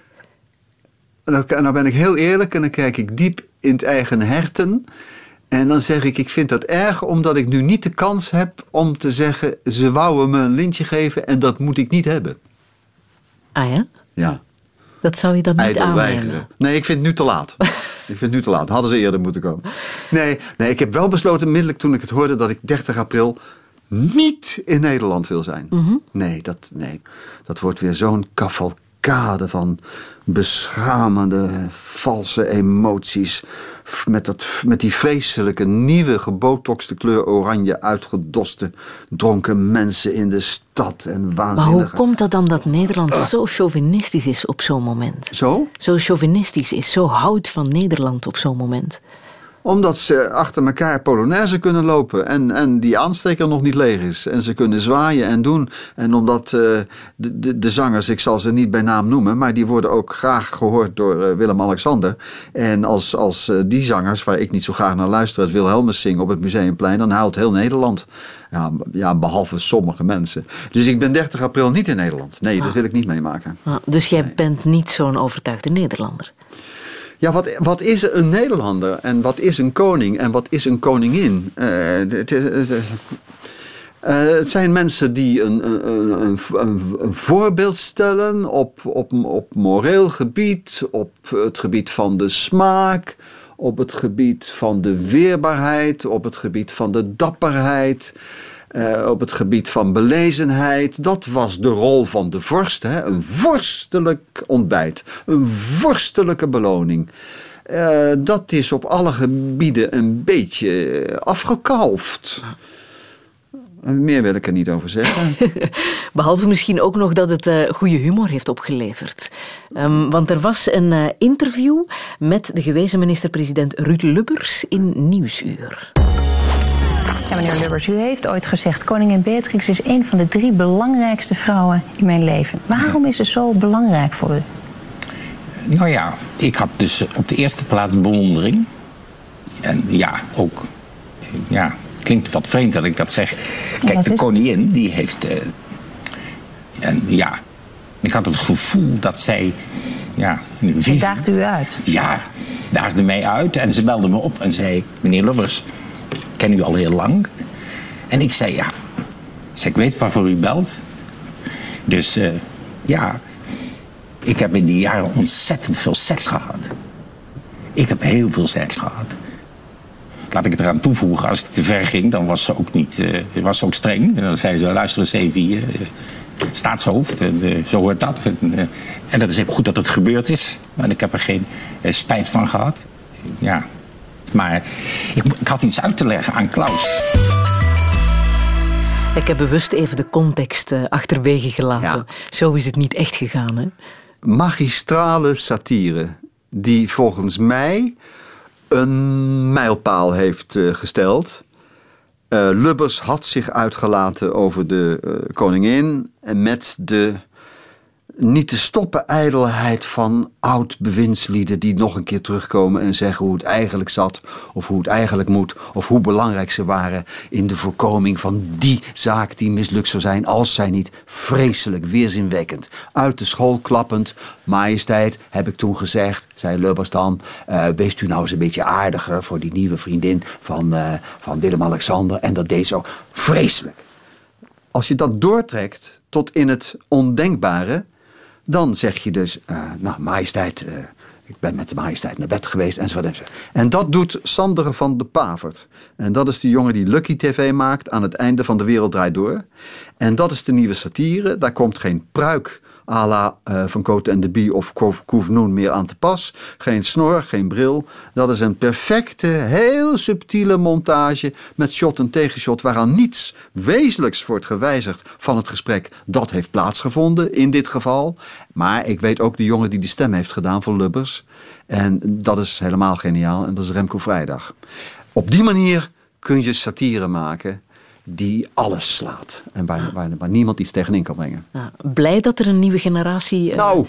En dan, en dan ben ik heel eerlijk en dan kijk ik diep in het eigen herten. En dan zeg ik, ik vind dat erg omdat ik nu niet de kans heb om te zeggen... ze wouden me een lintje geven en dat moet ik niet hebben. Ah ja? Ja. Dat zou je dan niet Ijdel aannemen? weigeren. Nee, ik vind het nu te laat. ik vind het nu te laat. Hadden ze eerder moeten komen. Nee, nee, ik heb wel besloten, onmiddellijk toen ik het hoorde, dat ik 30 april niet in Nederland wil zijn. Mhm. Nee, dat, nee, dat wordt weer zo'n cavalcade van beschamende, valse emoties. Met, dat, met die vreselijke, nieuwe, gebotoxte kleur oranje uitgedoste, dronken mensen in de stad en Maar waanzinnige... hoe komt dat dan dat Nederland zo chauvinistisch is op zo'n moment? Zo? Zo chauvinistisch is, zo houdt van Nederland op zo'n moment. Omdat ze achter elkaar Polonaise kunnen lopen en, en die aansteker nog niet leeg is. En ze kunnen zwaaien en doen. En omdat eh, de, de, de zangers, ik zal ze niet bij naam noemen, maar die worden ook graag gehoord door eh, Willem-Alexander. En als, als eh, die zangers, waar ik niet zo graag naar luister, het Wilhelmus zingen op het Museumplein, dan huilt heel Nederland. Ja, ja, behalve sommige mensen. Dus ik ben 30 april niet in Nederland. Nee, dat wil ik niet meemaken. Ah, dus jij bent niet zo'n overtuigde Nederlander. Ja, wat, wat is een Nederlander en wat is een koning en wat is een koningin? Eh, het, eh, het zijn mensen die een, een, een, een voorbeeld stellen op, op, op moreel gebied, op het gebied van de smaak, op het gebied van de weerbaarheid, op het gebied van de dapperheid. Eh, op het gebied van belezenheid. Dat was de rol van de vorst. Hè? Een vorstelijk ontbijt. Een vorstelijke beloning. Eh, dat is op alle gebieden een beetje afgekalfd. En Meer wil ik er niet over zeggen. Behalve misschien ook nog dat het eh, goede humor heeft opgeleverd. Ehm, want er was een eh, interview met de gewezen minister-president Ruud Lubbers in Nieuwsuur. Meneer Lubbers, u heeft ooit gezegd... koningin Beatrix is een van de drie belangrijkste vrouwen in mijn leven. Waarom is ze zo belangrijk voor u? Nou ja, ik had dus op de eerste plaats bewondering. En ja, ook. Ja, klinkt wat vreemd dat ik dat zeg. Kijk, de is- koningin, die heeft. eh, en ja, ik had het gevoel dat zij. Ja, een Ze daagt u uit. Ja, daagde mij uit en ze belde me op en zei: Meneer Lubbers, ken u al heel lang. En ik zei: Ja, ik, zei, ik weet waarvoor u belt. Dus eh, ja, ik heb in die jaren ontzettend veel seks gehad. Ik heb heel veel seks gehad. Laat ik het eraan toevoegen, als ik te ver ging, dan was ze ook niet, eh, was ze ook streng. En dan zei ze, luister eens even hier, eh, staatshoofd, en, zo hoort dat. En, en dat is ook goed dat het gebeurd is. Maar ik heb er geen spijt van gehad. Ja, maar ik, had iets uit te leggen aan Klaus. Ik heb bewust even de context eh, achterwege gelaten. Zo is het niet echt gegaan, hè? magistrale satire. Die volgens mij een mijlpaal heeft eh, gesteld. Eh, Lubbers had zich uitgelaten over de eh, koningin. En met de niet te stoppen ijdelheid van oud-bewindslieden die nog een keer terugkomen en zeggen hoe het eigenlijk zat, of hoe het eigenlijk moet, of hoe belangrijk ze waren in de voorkoming van die zaak die mislukt zou zijn als zij niet vreselijk weerzinwekkend uit de school klappend. Majesteit, heb ik toen gezegd, zei Lubbers dan, eh, wees u nou eens een beetje aardiger voor die nieuwe vriendin van, eh, van Willem-Alexander. En dat deed zo vreselijk. Als je dat doortrekt tot in het ondenkbare, dan zeg je dus, eh, nou, majesteit, eh, ik ben met de majesteit naar bed geweest enzovoort. En dat doet Sander van de Pavert. En dat is de jongen die Lucky TV maakt aan het einde van De Wereld Draait Door. En dat is de nieuwe satire. Daar komt geen pruik à la eh, Van Cote en de Bie of Koefnoen meer aan te pas. Geen snor, geen bril. Dat is een perfecte, heel subtiele montage met shot en tegenshot waaraan niets wezenlijks wordt gewijzigd van het gesprek dat heeft plaatsgevonden in dit geval. Maar ik weet ook de jongen die de stem heeft gedaan voor Lubbers. En dat is helemaal geniaal en dat is Remco Vrijdag. Op die manier kun je satire maken die alles slaat. En waar, waar, waar niemand iets tegenin kan brengen. Ja, blij dat er een nieuwe generatie. eh, Nou,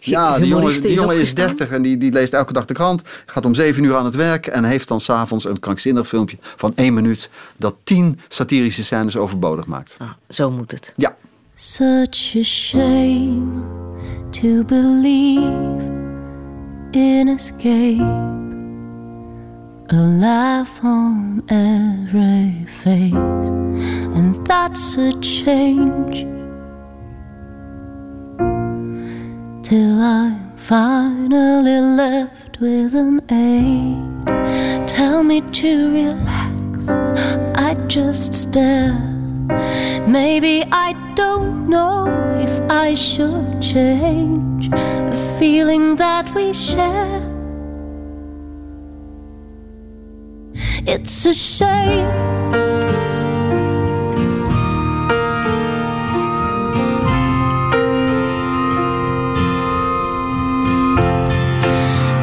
ge- Ja, die jongen, die jongen is opgestaan. 30 en die, die leest elke dag de krant. Gaat om 7 uur aan het werk en heeft dan s'avonds een krankzinnig filmpje van 1 minuut. dat 10 satirische scènes overbodig maakt. Zo moet het. Ja. Such a shame to believe in escape a laugh on every face, and that's a change. Till I'm finally left with an aid. Tell me to relax, I just stare. Maybe I don't know if I should change a feeling that we share. It's a shame.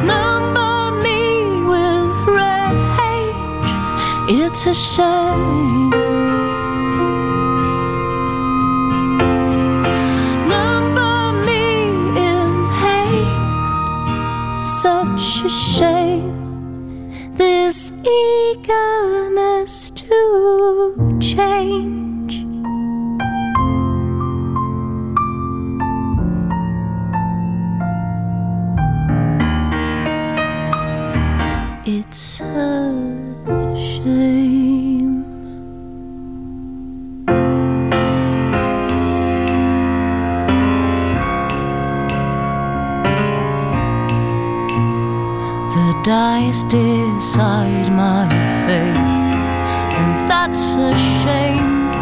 Number me with rage. It's a shame. This eagerness to change. It's a shame. Dice decide my faith, and that's a shame.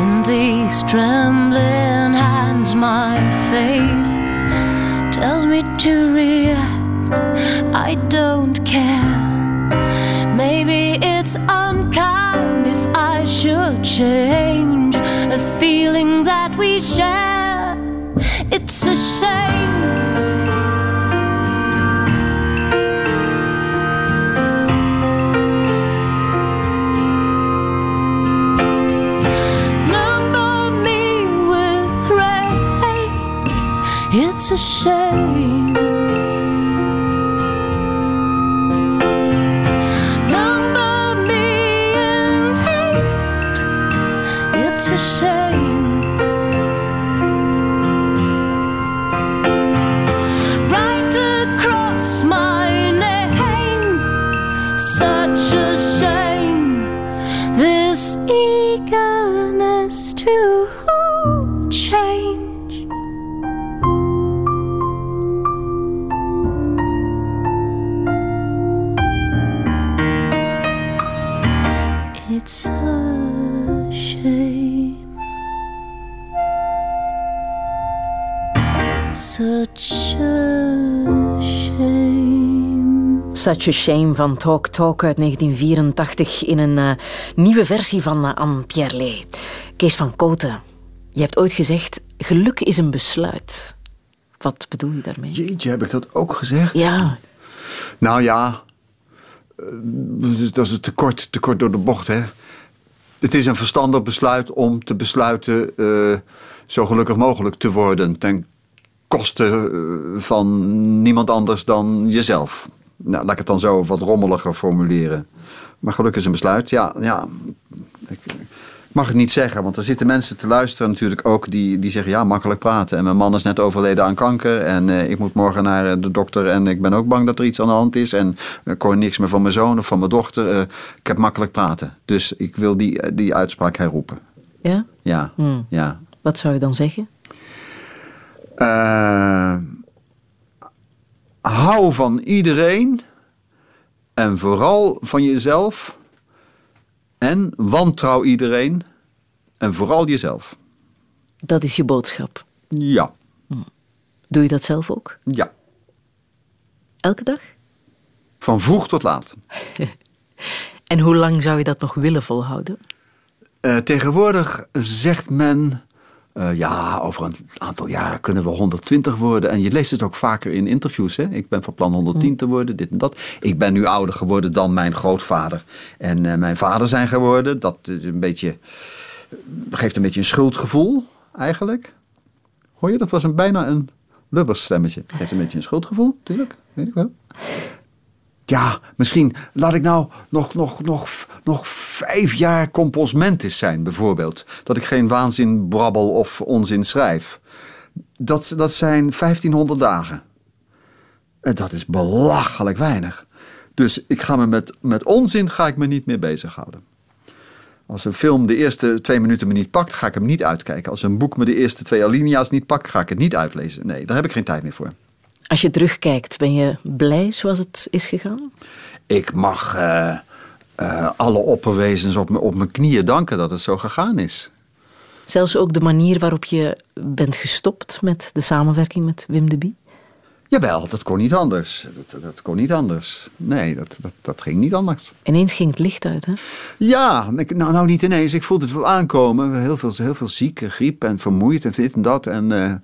In these trembling hands, my faith tells me to react. I don't care. Maybe it's unkind if I should change a feeling that we share. It's a shame. Such a Shame van Talk Talk uit 1984 in een eh, nieuwe versie van uh, Anne Pierre Kees van Koten, je hebt ooit gezegd, geluk is een besluit. Wat bedoel je daarmee? Jeetje, heb ik dat ook gezegd? Ja. Nou ja, eh, dat is- te kort, te kort door de bocht, hè. Het is een verstandig besluit om te besluiten zo gelukkig mogelijk te worden. Ten koste van niemand anders dan jezelf. Nou, laat ik het dan zo wat rommeliger formuleren. Maar geluk is een besluit. Ja, ja. Ik mag het niet zeggen, want er zitten mensen te luisteren natuurlijk ook die, die zeggen ja, makkelijk praten. En mijn man is net overleden aan kanker en eh, ik moet morgen naar eh, de dokter en ik ben ook bang dat er iets aan de hand is. En ik hoor niks meer van mijn zoon of van mijn dochter. Eh, ik heb makkelijk praten. Dus ik wil die, die uitspraak herroepen. Ja? Ja, Hmm. ja. Wat zou je dan zeggen? Eh, hou van iedereen en vooral van jezelf. En wantrouw iedereen en vooral jezelf. Dat is je boodschap. Ja, Doe je dat zelf ook? ja. Elke dag? Van vroeg tot laat. En hoe lang zou je dat nog willen volhouden? Eh, tegenwoordig zegt men, eh, ja, over een aantal jaren kunnen we 120 worden. En je leest het ook vaker in interviews. Hè? Ik ben van plan 110 te worden, dit en dat. Ik ben nu ouder geworden dan mijn grootvader en eh, mijn vader zijn geworden. Dat is een beetje, geeft een beetje een schuldgevoel, eigenlijk. Hoor je, dat was een, bijna een lubbersstemmetje. Geeft een beetje een schuldgevoel, natuurlijk, weet ik wel. Ja, misschien laat ik nou nog, nog, nog, nog vijf jaar composmentis zijn, bijvoorbeeld. Dat ik geen waanzin brabbel of onzin schrijf. Dat, dat zijn 1500 dagen. En dat is belachelijk weinig. Dus ik ga me met, met onzin ga ik me niet meer bezighouden. Als een film de eerste twee minuten me niet pakt, ga ik hem niet uitkijken. Als een boek me de eerste twee alinea's niet pakt, ga ik het niet uitlezen. Nee, daar heb ik geen tijd meer voor. Als je terugkijkt, ben je blij zoals het is gegaan? Ik mag eh, eh, alle opperwezens op, op mijn knieën danken dat het zo gegaan is. Zelfs ook de manier waarop je bent gestopt met de samenwerking met Wim de Bie? Jawel, dat kon niet anders. Dat, dat kon niet anders. Nee, dat, dat, dat ging niet anders. Ineens ging het licht uit, hè? Ja, ik- nou, nou niet ineens. Ik voelde het wel aankomen. Heel veel, heel veel ziek, eh, griep en vermoeid en dit en dat. En eh,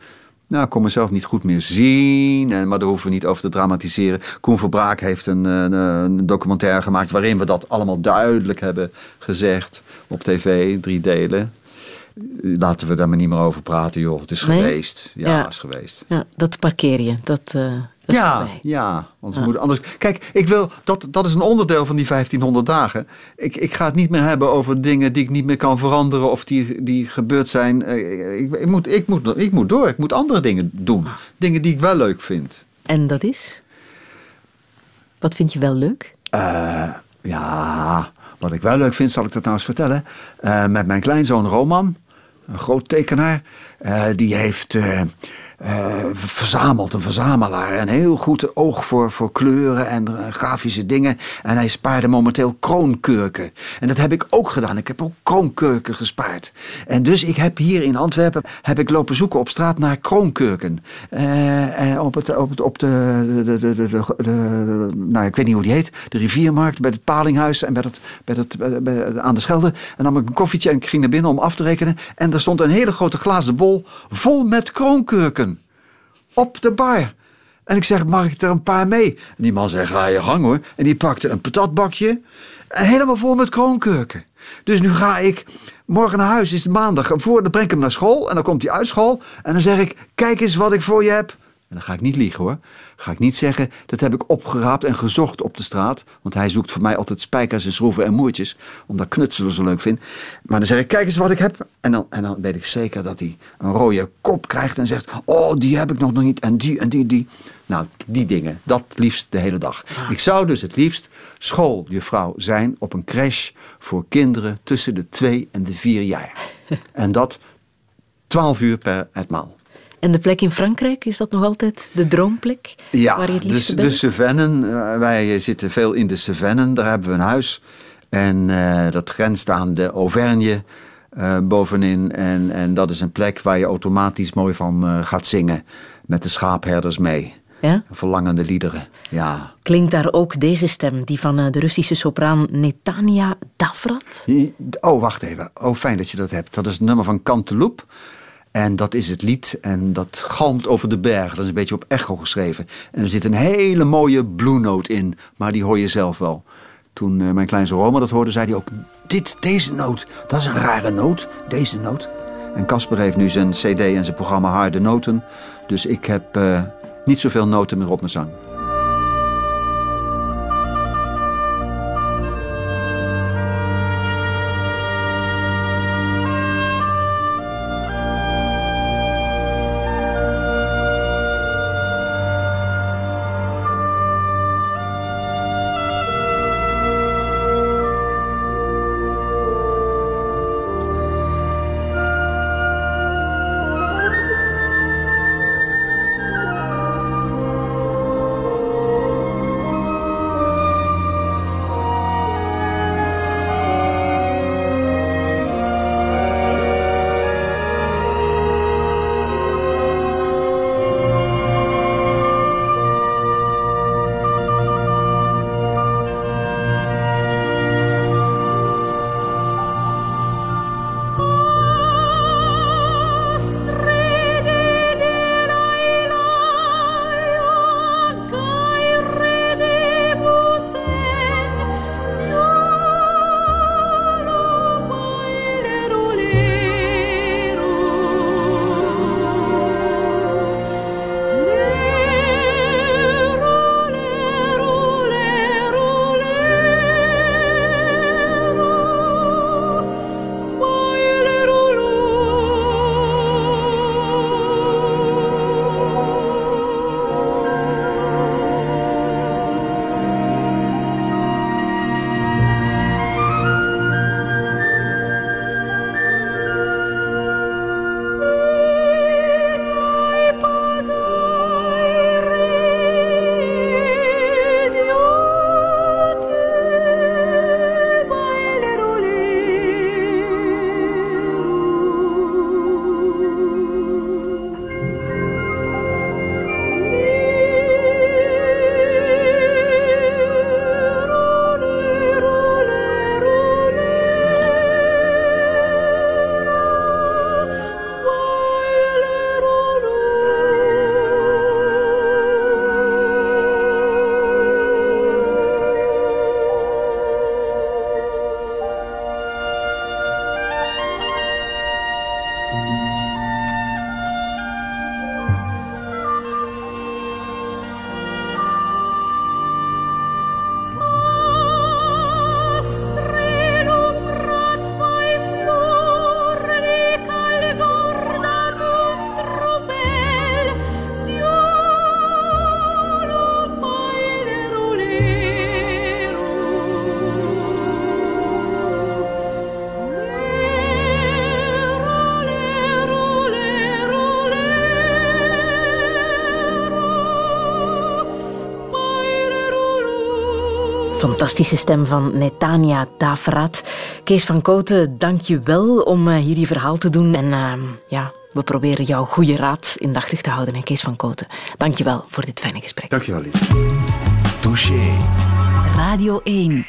nou, ik kon mezelf niet goed meer zien. En, maar daar hoeven we niet over te dramatiseren. Koen Verbraak heeft een, eh, een documentaire gemaakt... waarin we dat allemaal duidelijk hebben gezegd op tv. Drie delen. Laten we daar maar niet meer over praten, joh. Het is Nee? geweest. Ja, Ja. het is geweest. Ja, dat parkeer je. Dat, eh, Ja, voorbij. ja. Want we Ja. moeten anders. Kijk, ik wil, dat, dat is een onderdeel van die 1500 dagen. Ik, ik ga het niet meer hebben over dingen die ik niet meer kan veranderen of die, die gebeurd zijn. Eh, Ik, ik, moet, ik, moet, ik moet door. Ik moet andere dingen doen. Dingen die ik wel leuk vind. En dat is? Wat vind je wel leuk? Eh, ja, wat ik wel leuk vind, zal ik dat nou eens vertellen. Eh, met mijn kleinzoon Roman, een groot tekenaar, die heeft eh, verzameld, een verzamelaar. Een heel goed oog voor, voor kleuren en eh, grafische dingen. En hij spaarde momenteel kroonkurken. En dat heb ik ook gedaan. Ik heb ook kroonkurken gespaard. En dus ik heb hier in Antwerpen heb ik lopen zoeken op straat naar kroonkurken. Eh, op, het, op, het, op de, de, de, de, nou ik weet niet hoe die heet, de riviermarkt, bij het Palinghuis en bij het, bij het, bij- aan de Schelde. En nam ik een koffietje en ik ging naar binnen om af te rekenen. En er stond een hele grote glazen bol vol met kroonkurken. Op de bar. En ik zeg, mag ik er een paar mee? En die man zei, ga je gang hoor. En die pakte een patatbakje. Helemaal vol met kroonkurken. Dus nu ga ik morgen naar huis, is het maandag. En voor, dan breng ik hem naar school. En dan komt hij uit school. En dan zeg ik, kijk eens wat ik voor je heb. En dan ga ik niet liegen hoor. Ga ik niet zeggen, dat heb ik opgeraapt en gezocht op de straat. Want hij zoekt voor mij altijd spijkers en schroeven en moertjes. Omdat ik knutselen zo leuk vind. Maar dan zeg ik, kijk eens wat ik heb. En dan, en dan weet ik zeker dat hij een rode kop krijgt en zegt... Oh, die heb ik nog niet. En die en die, die. Nou, die dingen. Dat liefst de hele dag. Ik zou dus het liefst schooljuffrouw zijn op een crash... voor kinderen tussen de twee en de vier jaar. En dat 12 uur per etmaal. En de plek in Frankrijk, is dat nog altijd de droomplek? Ja, waar je het de, liefste de bent? Cevennen. eh, wij zitten veel in de Cevennen. Daar hebben we een huis. En eh, dat grenst aan de Auvergne eh, bovenin. En, en dat is een plek waar je automatisch mooi van gaat zingen. Met de schaapherders mee. Ja? Verlangende liederen. Ja. Klinkt daar ook deze stem, die van de Russische sopraan Netania Davrat? Oh, wacht even. Oh, fijn dat je dat hebt. Dat is het nummer van Cantelope. En dat is het lied. En dat galmt over de berg. Dat is een beetje op echo geschreven. En er zit een hele mooie blue note in. Maar die hoor je zelf wel. Toen eh, mijn kleinste Roma dat hoorde, zei hij ook... Dit, deze noot, dat is een rare noot. Deze noot. En Casper heeft nu zijn cd en zijn programma Harde Noten. Dus ik heb eh, niet zoveel noten meer op mijn zang. Fantastische stem van Netania Daverat. Kees van Kooten, dank je wel om eh, hier je verhaal te doen. En eh, ja, we proberen jouw goede raad indachtig te houden. hè, Kees van Kooten, dank je wel voor dit fijne gesprek. Dankjewel, Lies. Touché. Radio 1.